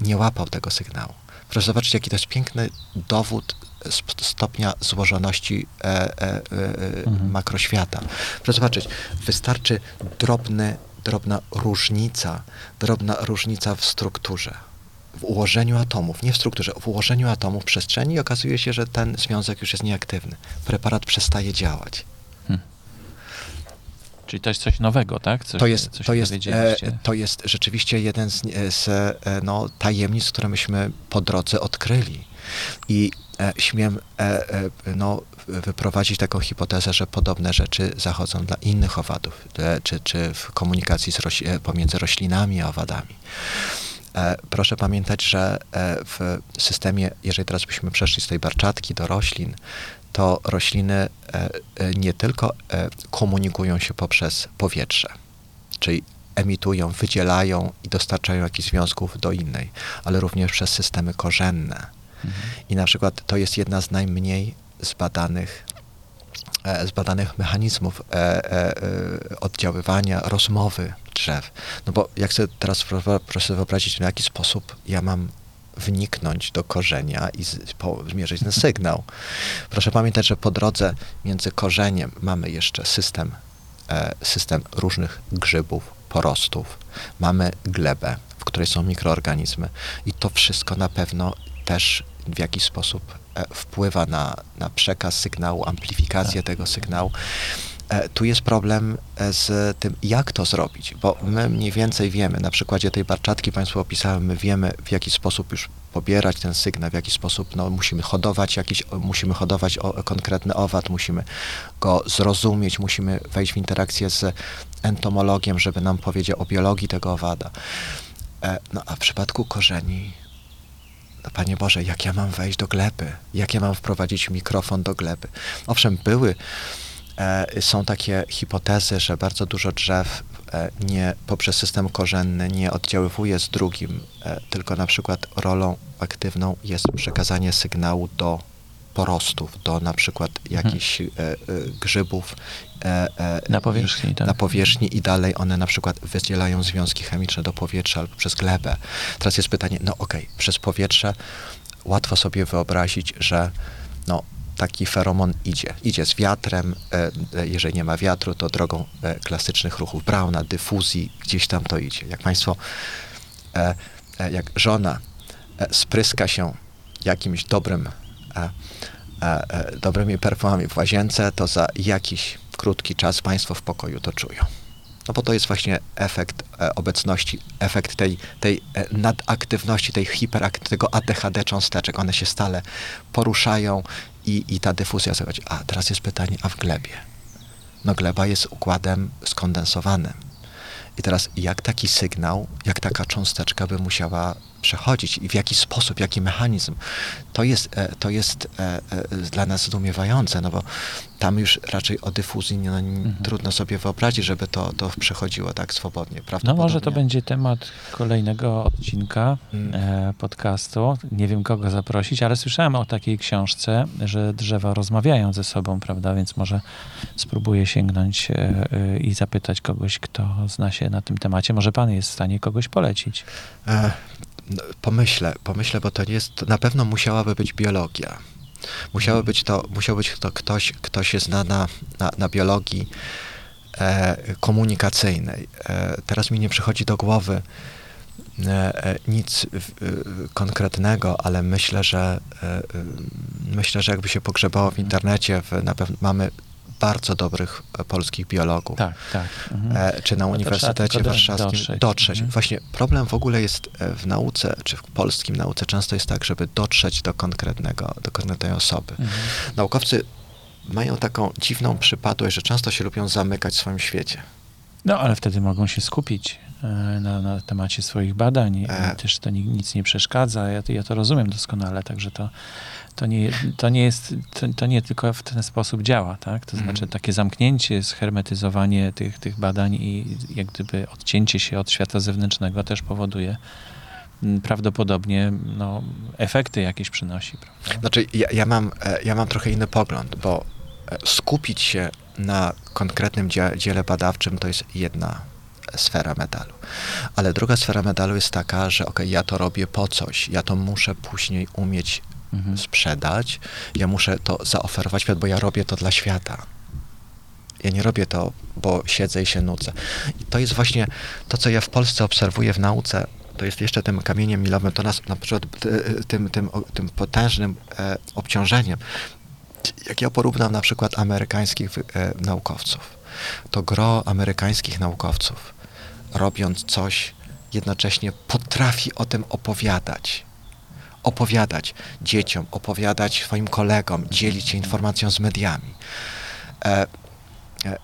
nie łapał tego sygnału. Proszę zobaczyć, jaki to jest piękny dowód stopnia złożoności e, e, e, mhm. makroświata. Proszę zobaczyć, wystarczy drobny, drobna różnica, drobna różnica w strukturze w ułożeniu atomów, nie w strukturze, w ułożeniu atomów w przestrzeni i okazuje się, że ten związek już jest nieaktywny. Preparat przestaje działać. Hmm. Czyli to jest coś nowego, tak? Coś, to, jest, to, jest, e, to jest rzeczywiście jeden z, z e, no, tajemnic, które myśmy po drodze odkryli. I e, śmiem e, e, no, wyprowadzić taką hipotezę, że podobne rzeczy zachodzą dla innych owadów, e, czy, czy w komunikacji roś e, pomiędzy roślinami a owadami. E, proszę pamiętać, że w systemie, jeżeli teraz byśmy przeszli z tej barczatki do roślin, to rośliny nie tylko komunikują się poprzez powietrze, czyli emitują, wydzielają i dostarczają jakichś związków do innej, ale również przez systemy korzenne. I na przykład to jest jedna z najmniej zbadanych e, zbadanych mechanizmów e, e, e, oddziaływania, rozmowy drzew. No bo jak sobie teraz pro- proszę wyobrazić, w jaki sposób ja mam wniknąć do korzenia i zmierzyć ten sygnał. Proszę pamiętać, że po drodze między korzeniem mamy jeszcze system, e, system różnych grzybów, porostów. Mamy glebę, w której są mikroorganizmy i to wszystko na pewno też w jakiś sposób e, wpływa na, na przekaz sygnału, amplifikację tego sygnału. E, Tu jest problem e, z tym, jak to zrobić, bo my mniej więcej wiemy, na przykładzie tej barczatki Państwu opisałem, my wiemy w jaki sposób już pobierać ten sygnał, w jaki sposób no, musimy hodować jakiś, musimy hodować o, konkretny owad, musimy go zrozumieć, musimy wejść w interakcję z entomologiem, żeby nam powiedział o biologii tego owada. No a w przypadku korzeni, Panie Boże, jak ja mam wejść do gleby? Jak ja mam wprowadzić mikrofon do gleby? Owszem, były, e, są takie hipotezy, że bardzo dużo drzew e, nie, poprzez system korzenny nie oddziaływuje z drugim, e, tylko na przykład rolą aktywną jest przekazanie sygnału do porostów, do na przykład jakichś e, e, grzybów. e, Na i- powierzchni, tak. Na powierzchni i dalej one na przykład wydzielają związki chemiczne do powietrza albo przez glebę. Teraz jest pytanie, no okej, przez powietrze łatwo sobie wyobrazić, że no, taki feromon idzie. Idzie z wiatrem, jeżeli nie ma wiatru, to drogą klasycznych ruchów Browna, dyfuzji, gdzieś tam to idzie. Jak Państwo, jak żona spryska się jakimś dobrym, dobrymi perfumami w łazience, to za jakiś krótki czas Państwo w pokoju to czują. No bo to jest właśnie efekt e, obecności, efekt tej, tej e, nadaktywności, tej hiperaktywności, tego ADHD cząsteczek. One się stale poruszają i, i ta dyfuzja zachodzi. A teraz jest pytanie, a w glebie? No gleba jest układem skondensowanym. I teraz jak taki sygnał, jak taka cząsteczka by musiała przechodzić i w jaki sposób, jaki mechanizm, to jest, e, to jest e, e, dla nas zdumiewające, no bo tam już raczej o dyfuzji no, n- trudno sobie wyobrazić, żeby to, to przechodziło tak swobodnie. No może to będzie temat kolejnego odcinka Mm. podcastu. Nie wiem kogo zaprosić, ale słyszałem o takiej książce, że drzewa rozmawiają ze sobą, prawda? Więc może spróbuję sięgnąć i zapytać kogoś, kto zna się na tym temacie. Może pan jest w stanie kogoś polecić. E, pomyślę, pomyślę, bo to nie jest, na pewno musiałaby być biologia. Musiały być to, musiał być to ktoś, kto się zna na, na, na biologii e, komunikacyjnej. E, teraz mi nie przychodzi do głowy e, e, nic konkretnego, ale myślę, że e, e, myślę, że jakby się pogrzebało w internecie, w, na pewno mamy bardzo dobrych e, polskich biologów Tak, tak. Mhm. e, czy na No Uniwersytecie do- Warszawskim dotrzeć. dotrzeć. Mhm. Właśnie problem w ogóle jest e, w nauce, czy w polskim nauce często jest tak, żeby dotrzeć do konkretnego, do konkretnej osoby. Mhm. Naukowcy mają taką dziwną przypadłość, że często się lubią zamykać w swoim świecie. No, ale wtedy mogą się skupić na, na temacie swoich badań i E. też to ni- nic nie przeszkadza. Ja, ja to rozumiem doskonale, także to, to, nie, to nie jest, to, to nie tylko w ten sposób działa, tak? To Mhm. znaczy takie zamknięcie, shermetyzowanie tych, tych badań i jak gdyby odcięcie się od świata zewnętrznego też powoduje mm, prawdopodobnie no, efekty jakieś przynosi. Prawda? Znaczy, ja, ja, mam, e, ja mam trochę inny pogląd, bo e, skupić się na konkretnym dzie- dziele badawczym to jest jedna sfera medalu. Ale druga sfera medalu jest taka, że ok, ja to robię po coś, ja to muszę później umieć Mhm. sprzedać, ja muszę to zaoferować bo ja robię to dla świata. Ja nie robię to, bo siedzę i się nudzę. I to jest właśnie to, co ja w Polsce obserwuję w nauce, to jest jeszcze tym kamieniem milowym, to nas na przykład e, tym, tym, tym potężnym e, obciążeniem. Jak ja porównam na przykład amerykańskich e, naukowców, to gro amerykańskich naukowców, robiąc coś, jednocześnie potrafi o tym opowiadać opowiadać dzieciom, opowiadać swoim kolegom, dzielić się informacją z mediami. E, e,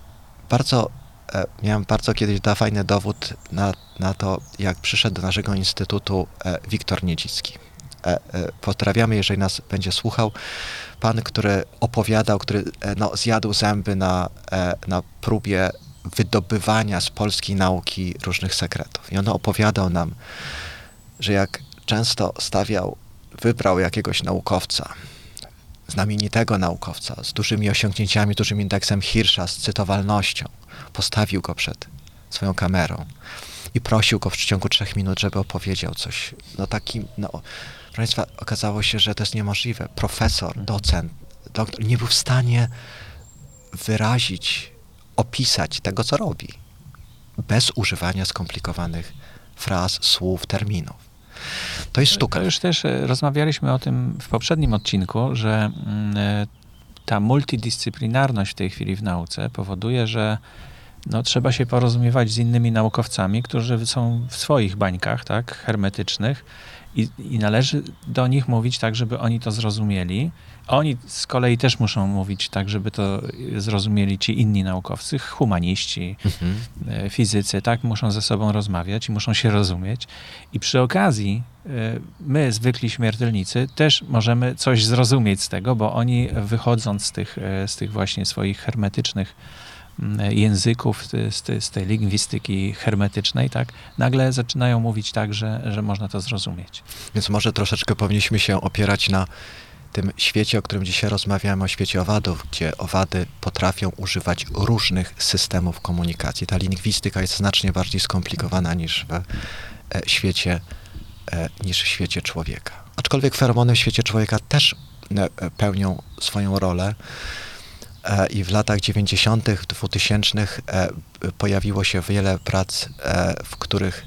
bardzo, e, miałem bardzo kiedyś da fajny dowód na, na to, jak przyszedł do naszego instytutu e, Wiktor Niedzicki. E, e, pozdrawiamy, jeżeli nas będzie słuchał. Pan, który opowiadał, który no, zjadł zęby na, na próbie wydobywania z polskiej nauki różnych sekretów. I on opowiadał nam, że jak często stawiał, wybrał jakiegoś naukowca, znamienitego naukowca z dużymi osiągnięciami, dużym indeksem Hirscha, z cytowalnością. Postawił go przed swoją kamerą i prosił go w przeciągu trzech minut, żeby opowiedział coś. No taki, no, proszę Państwa, okazało się, że to jest niemożliwe. Profesor, docent, doktor nie był w stanie wyrazić, opisać tego, co robi, bez używania skomplikowanych fraz, słów, terminów. To jest sztuka. To już też e, rozmawialiśmy o tym w poprzednim odcinku, że mm, e, ta multidyscyplinarność w tej chwili w nauce powoduje, że no, trzeba się porozumiewać z innymi naukowcami, którzy są w swoich bańkach, tak, hermetycznych i, i należy do nich mówić tak, żeby oni to zrozumieli. Oni z kolei też muszą mówić tak, żeby to zrozumieli ci inni naukowcy, humaniści, Mhm. e, fizycy, tak, muszą ze sobą rozmawiać i muszą się rozumieć. I przy okazji e, my, zwykli śmiertelnicy, też możemy coś zrozumieć z tego, bo oni wychodząc z tych, e, z tych właśnie swoich hermetycznych języków, z, z, z tej lingwistyki hermetycznej, tak, nagle zaczynają mówić tak, że, że można to zrozumieć. Więc może troszeczkę powinniśmy się opierać na tym świecie, o którym dzisiaj rozmawiamy, o świecie owadów, gdzie owady potrafią używać różnych systemów komunikacji. Ta lingwistyka jest znacznie bardziej skomplikowana niż w e, świecie, e, niż w świecie człowieka. Aczkolwiek feromony w świecie człowieka też e, pełnią swoją rolę. I w latach 90., 2000 e, pojawiło się wiele prac, w których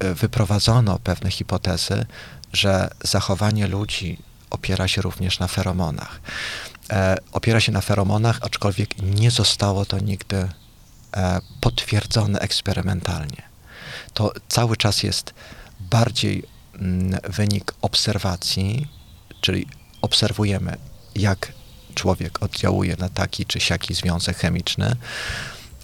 wyprowadzono pewne hipotezy, że zachowanie ludzi opiera się również na feromonach. E, opiera się na feromonach, aczkolwiek nie zostało to nigdy e, potwierdzone eksperymentalnie. To cały czas jest bardziej mm, wynik obserwacji, czyli obserwujemy, jak człowiek oddziałuje na taki czy siaki związek chemiczny.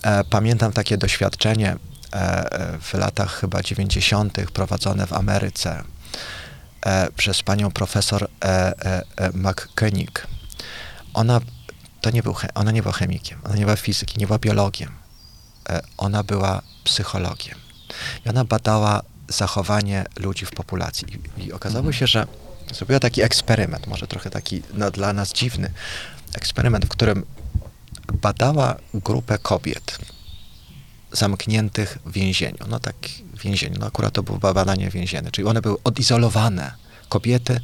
E, pamiętam takie doświadczenie e, e, w latach chyba 90. prowadzone w Ameryce przez panią profesor e, e, e, McKenig. Ona, to nie był, ona nie była chemikiem, ona nie była fizykiem, nie była biologiem. E, ona była psychologiem. I ona badała zachowanie ludzi w populacji. I, i okazało się, że zrobiła taki eksperyment, może trochę taki no, dla nas dziwny, eksperyment, w którym badała grupę kobiet zamkniętych w więzieniu. No tak, w więzieniu. No akurat to było badanie więzienne, czyli one były odizolowane. Kobiety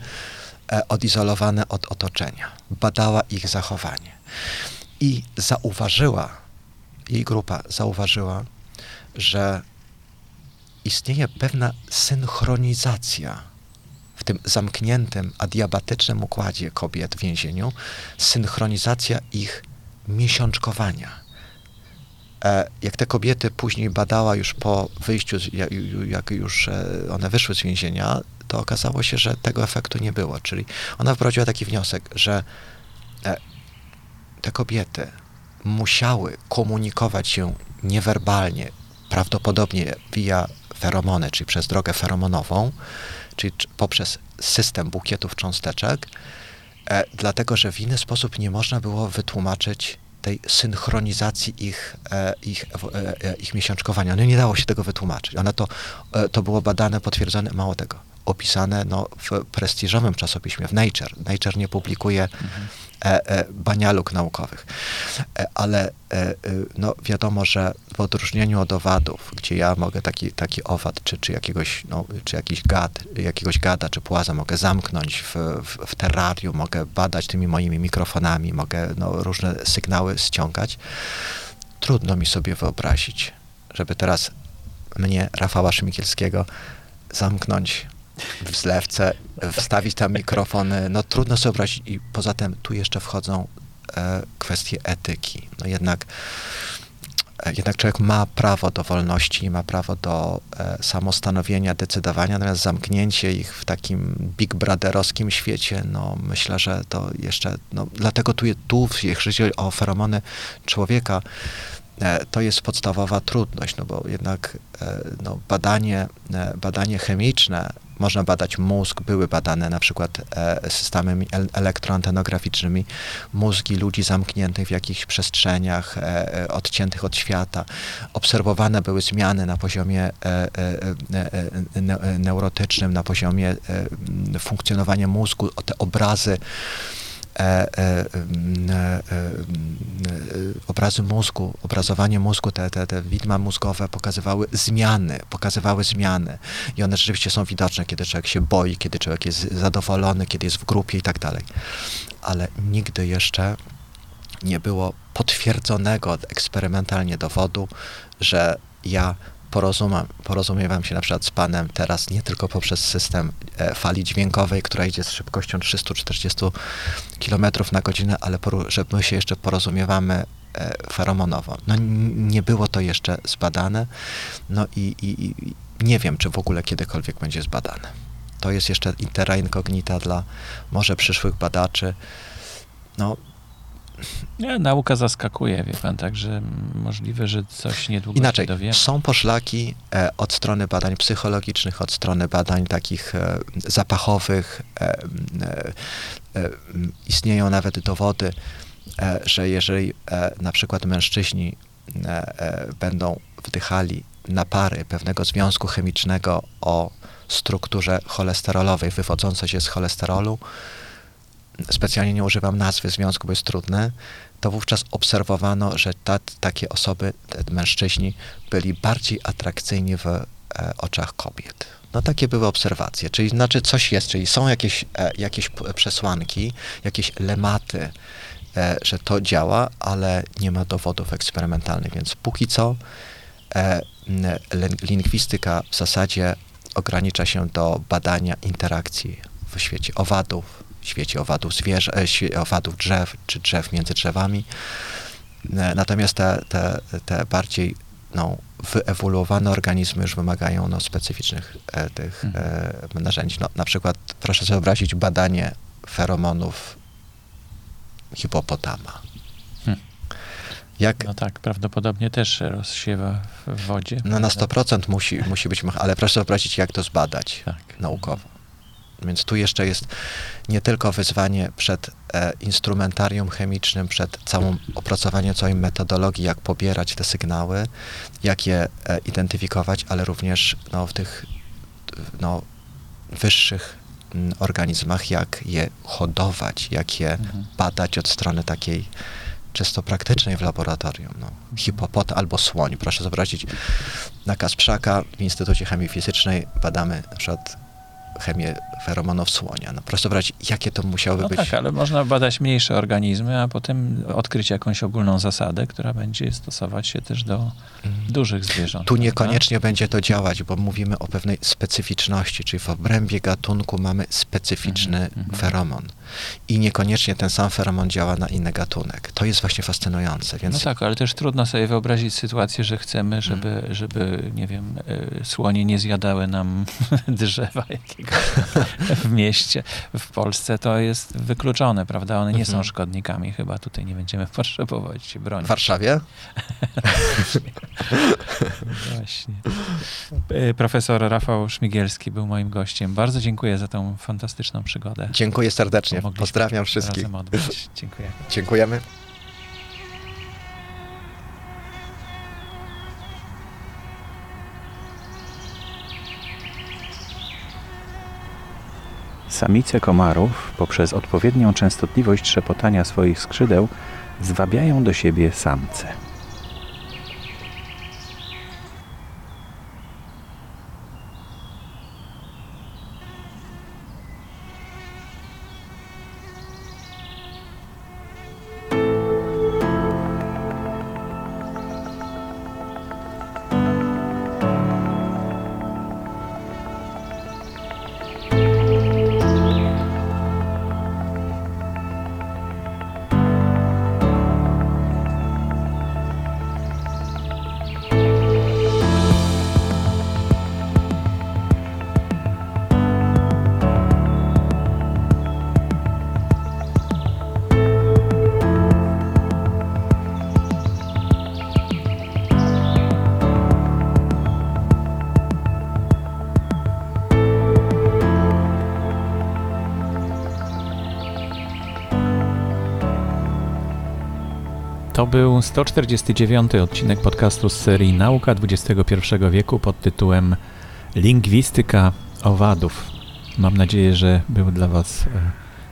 e, odizolowane od otoczenia. Badała ich zachowanie. I zauważyła, jej grupa zauważyła, że istnieje pewna synchronizacja w tym zamkniętym, adiabatycznym układzie kobiet w więzieniu, synchronizacja ich miesiączkowania. E, jak te kobiety później badała już po wyjściu, jak, już e, one wyszły z więzienia, to okazało się, że tego efektu nie było. Czyli ona wprowadziła taki wniosek, że e, te kobiety musiały komunikować się niewerbalnie, prawdopodobnie via feromony, czyli przez drogę feromonową, czyli poprzez system bukietów cząsteczek, dlatego że w inny sposób nie można było wytłumaczyć tej synchronizacji ich, e, ich, e, e, ich miesiączkowania. No nie dało się tego wytłumaczyć. One to, to było badane, potwierdzone, mało tego, opisane no, w prestiżowym czasopiśmie, w Nature. Nature nie publikuje e, banialuk naukowych. E, ale e, e, no, wiadomo, że w odróżnieniu od owadów, gdzie ja mogę taki, taki owad, czy, czy, jakiegoś, no, czy jakiś gad, jakiegoś gada, czy płaza mogę zamknąć w, w, w terrarium, mogę badać tymi moimi mikrofonami, mogę no, różne sygnały ściągać. Trudno mi sobie wyobrazić, żeby teraz mnie, Rafała Szymikielskiego, zamknąć w zlewce, wstawić tam mikrofony. No trudno sobie wyobrazić. I poza tym tu jeszcze wchodzą e, kwestie etyki. No jednak, e, jednak człowiek ma prawo do wolności, ma prawo do e, samostanowienia, decydowania, natomiast zamknięcie ich w takim big brotherowskim świecie, no myślę, że to jeszcze, no dlatego tu, tu jeśli chodzi o feromony człowieka, to jest podstawowa trudność, no bo jednak e, no, badanie, e, badanie chemiczne, można badać mózg, były badane na przykład e, systemami el- elektroantenograficznymi, mózgi ludzi zamkniętych w jakichś przestrzeniach, e, e, odciętych od świata. Obserwowane były zmiany na poziomie e, e, e, e, ne, e, neurotycznym, na poziomie e, funkcjonowania mózgu, te obrazy e, e, e, e, obrazy mózgu, obrazowanie mózgu, te, te, te widma mózgowe pokazywały zmiany, pokazywały zmiany i one rzeczywiście są widoczne, kiedy człowiek się boi, kiedy człowiek jest zadowolony, kiedy jest w grupie i tak dalej. Ale nigdy jeszcze nie było potwierdzonego eksperymentalnie dowodu, że ja porozumam, porozumiewam się na przykład z panem teraz nie tylko poprzez system e, fali dźwiękowej, która idzie z szybkością 340 km na godzinę, ale że my się jeszcze porozumiewamy e, feromonowo. No nie było to jeszcze zbadane, no i, i, i nie wiem, czy w ogóle kiedykolwiek będzie zbadane. To jest jeszcze terra incognita dla może przyszłych badaczy. No, Nie, nauka zaskakuje, wie pan, także możliwe, że coś niedługo Inaczej, się dowiemy. są poszlaki e, od strony badań psychologicznych, od strony badań takich e, zapachowych. E, istnieją nawet dowody, że jeżeli na przykład mężczyźni będą wdychali napary pewnego związku chemicznego o strukturze cholesterolowej wywodzącej się z cholesterolu, specjalnie nie używam nazwy związku, bo jest trudne, to wówczas obserwowano, że ta, takie osoby, mężczyźni, byli bardziej atrakcyjni w e, oczach kobiet. No takie były obserwacje, czyli znaczy coś jest, czyli są jakieś, e, jakieś przesłanki, jakieś lematy, e, że to działa, ale nie ma dowodów eksperymentalnych, więc póki co e, lingwistyka w zasadzie ogranicza się do badania interakcji w świecie owadów, w świecie owadów zwierzę, e, owadów drzew, czy drzew między drzewami. E, Natomiast te, te, te bardziej no, wyewoluowane organizmy już wymagają no, specyficznych e, tych e, narzędzi. No, na przykład proszę sobie wyobrazić badanie feromonów hipopotama. Hmm. Jak, No tak, prawdopodobnie też rozsiewa w wodzie. no na prawda? 100% musi, musi być, ale proszę sobie wyobrazić, jak to zbadać Tak. naukowo. Więc tu jeszcze jest nie tylko wyzwanie przed e, instrumentarium chemicznym, przed całym opracowaniem całej metodologii, jak pobierać te sygnały, jak je e, identyfikować, ale również no, w tych no, wyższych mm, organizmach, jak je hodować, jak je Mhm. badać od strony takiej czysto praktycznej w laboratorium. No. Hipopot albo słoń. Proszę zobaczyć na Kasprzaka w Instytucie Chemii Fizycznej badamy na przykład chemię feromonów słonia. No proszę zobaczyć, jakie to musiałoby No być. tak, ale można badać mniejsze organizmy, a potem odkryć jakąś ogólną zasadę, która będzie stosować się też do Mhm. dużych zwierząt. Tu niekoniecznie będzie to działać, bo mówimy o pewnej specyficzności, czyli w obrębie gatunku mamy specyficzny Mhm, mhm. feromon. I niekoniecznie ten sam feromon działa na inny gatunek. To jest właśnie fascynujące. Więc No tak, ale też trudno sobie wyobrazić sytuację, że chcemy, żeby, Mhm. żeby nie wiem, y, słonie nie zjadały nam drzewa jakiegoś w mieście, w Polsce. To jest wykluczone, prawda? One nie są Mhm. szkodnikami. Chyba tutaj nie będziemy potrzebować w broni. Warszawie Właśnie. Y, Profesor Rafał Szmigielski był moim gościem. Bardzo dziękuję za tą fantastyczną przygodę. dziękuję serdecznie. Pozdrawiam wszystkich. Dziękuję. Dziękujemy. Samice komarów poprzez odpowiednią częstotliwość trzepotania swoich skrzydeł zwabiają do siebie samce. To był 149 odcinek podcastu z serii Nauka XXI wieku pod tytułem Lingwistyka owadów. Mam nadzieję, że był dla Was e,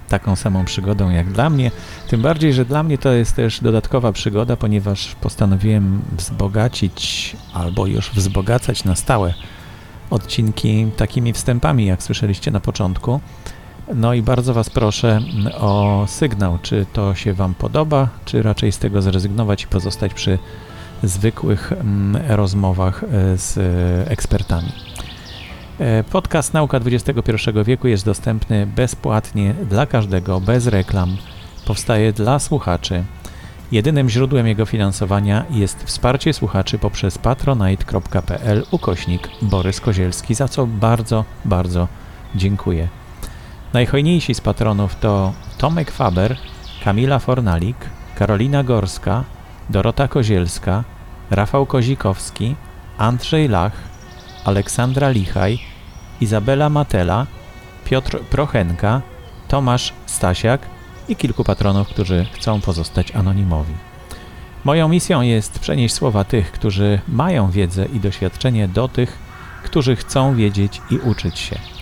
taką samą przygodą jak dla mnie. Tym bardziej, że dla mnie to jest też dodatkowa przygoda, ponieważ postanowiłem wzbogacić albo już wzbogacać na stałe odcinki takimi wstępami, jak słyszeliście na początku. No i bardzo Was proszę o sygnał, czy to się Wam podoba, czy raczej z tego zrezygnować i pozostać przy zwykłych mm, rozmowach e, z e, ekspertami. E, podcast Nauka XXI wieku jest dostępny bezpłatnie dla każdego, bez reklam. Powstaje dla słuchaczy. Jedynym źródłem jego finansowania jest wsparcie słuchaczy poprzez patronite.pl ukośnik Borys Kozielski, za co bardzo, bardzo dziękuję. Najhojniejsi z patronów to Tomek Faber, Kamila Fornalik, Karolina Gorska, Dorota Kozielska, Rafał Kozikowski, Andrzej Lach, Aleksandra Lichaj, Izabela Matela, Piotr Prochenka, Tomasz Stasiak i kilku patronów, którzy chcą pozostać anonimowi. Moją misją jest przenieść słowa tych, którzy mają wiedzę i doświadczenie do tych, którzy chcą wiedzieć i uczyć się.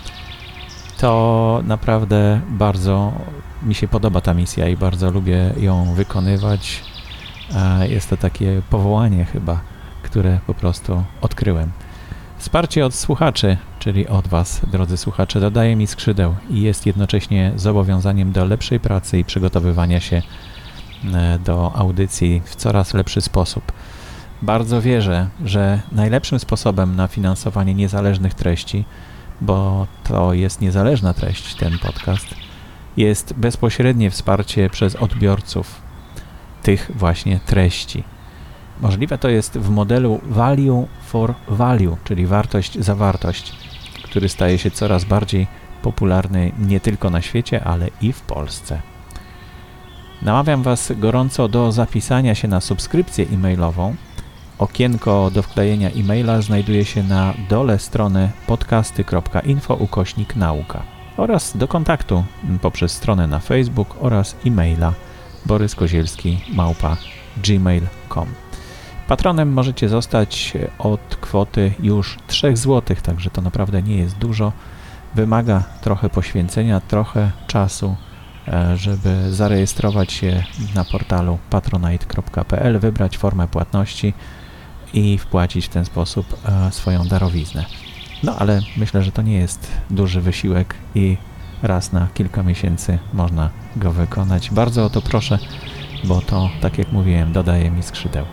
To naprawdę bardzo mi się podoba ta misja i bardzo lubię ją wykonywać. Jest to takie powołanie chyba, które po prostu odkryłem. Wsparcie od słuchaczy, czyli od Was, drodzy słuchacze, dodaje mi skrzydeł i jest jednocześnie zobowiązaniem do lepszej pracy i przygotowywania się e, do audycji w coraz lepszy sposób. Bardzo wierzę, że najlepszym sposobem na finansowanie niezależnych treści, bo to jest niezależna treść, ten podcast, jest bezpośrednie wsparcie przez odbiorców tych właśnie treści. Możliwe to jest w modelu value for value, czyli wartość za wartość, który staje się coraz bardziej popularny nie tylko na świecie, ale i w Polsce. Namawiam Was gorąco do zapisania się na subskrypcję e-mailową. Okienko do wklejenia e-maila znajduje się na dole strony podcasty.info ukośnik nauka oraz do kontaktu poprzez stronę na Facebook oraz e-maila boryskozielski małpa gmail.com. Patronem możecie zostać od kwoty już 3 zł, także to naprawdę nie jest dużo. Wymaga trochę poświęcenia, trochę czasu, e, żeby zarejestrować się na portalu patronite.pl, wybrać formę płatności i wpłacić w ten sposób e, swoją darowiznę. No ale myślę, że to nie jest duży wysiłek i raz na kilka miesięcy można go wykonać. Bardzo o to proszę, bo to, tak jak mówiłem, dodaje mi skrzydeł.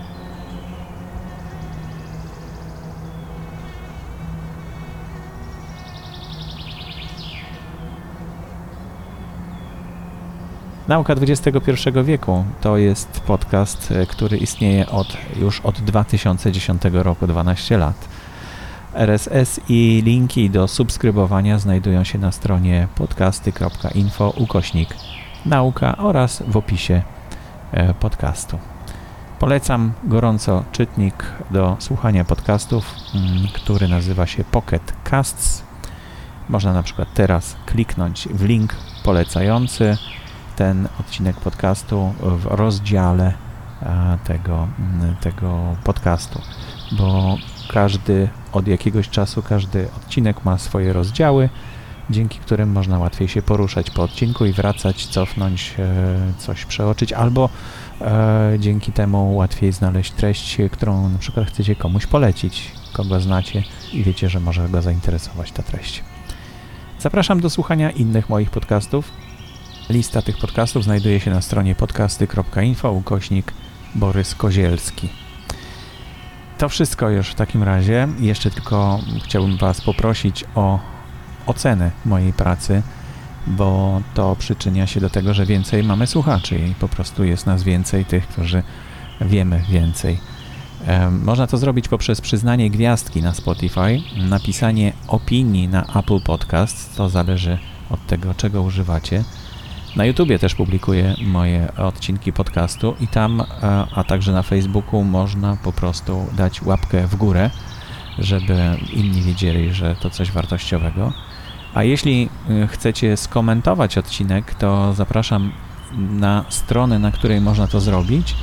Nauka XXI wieku to jest podcast, e, który istnieje od, już od 2010 roku, 12 lat. RSS i linki do subskrybowania znajdują się na stronie podcasty.info ukośnik nauka oraz w opisie e, podcastu. Polecam gorąco czytnik do słuchania podcastów, mm, który nazywa się Pocket Casts. Można na przykład teraz kliknąć w link polecający ten odcinek podcastu w rozdziale tego, tego podcastu, bo każdy od jakiegoś czasu, każdy odcinek ma swoje rozdziały, dzięki którym można łatwiej się poruszać po odcinku i wracać, cofnąć, e, coś przeoczyć, albo e, dzięki temu łatwiej znaleźć treść, którą na przykład chcecie komuś polecić, kogo znacie i wiecie, że może go zainteresować ta treść. Zapraszam do słuchania innych moich podcastów. Lista tych podcastów znajduje się na stronie podcasty.info ukośnik Borys Kozielski. To wszystko już w takim razie. Jeszcze tylko chciałbym Was poprosić o ocenę mojej pracy, bo to przyczynia się do tego, że więcej mamy słuchaczy i po prostu jest nas więcej tych, którzy wiemy więcej. Można to zrobić poprzez przyznanie gwiazdki na Spotify, napisanie opinii na Apple Podcast, to zależy od tego, czego używacie na YouTubie też publikuję moje odcinki podcastu i tam, e, a także na Facebooku można po prostu dać łapkę w górę, żeby inni wiedzieli, że to coś wartościowego. A jeśli e, chcecie skomentować odcinek, to zapraszam na stronę, na której można to zrobić.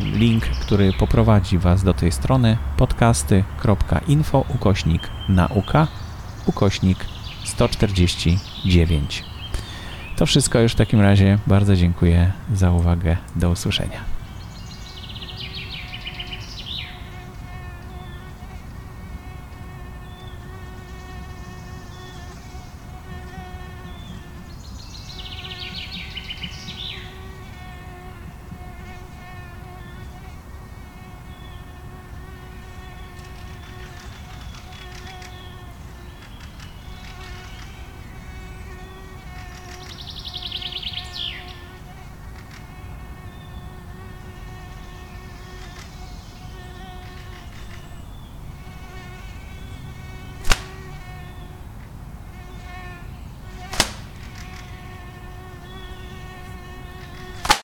link, który poprowadzi Was do tej strony podcasty.info ukośnik nauka ukośnik 149. To wszystko już w takim razie. Bardzo dziękuję za uwagę. Do usłyszenia.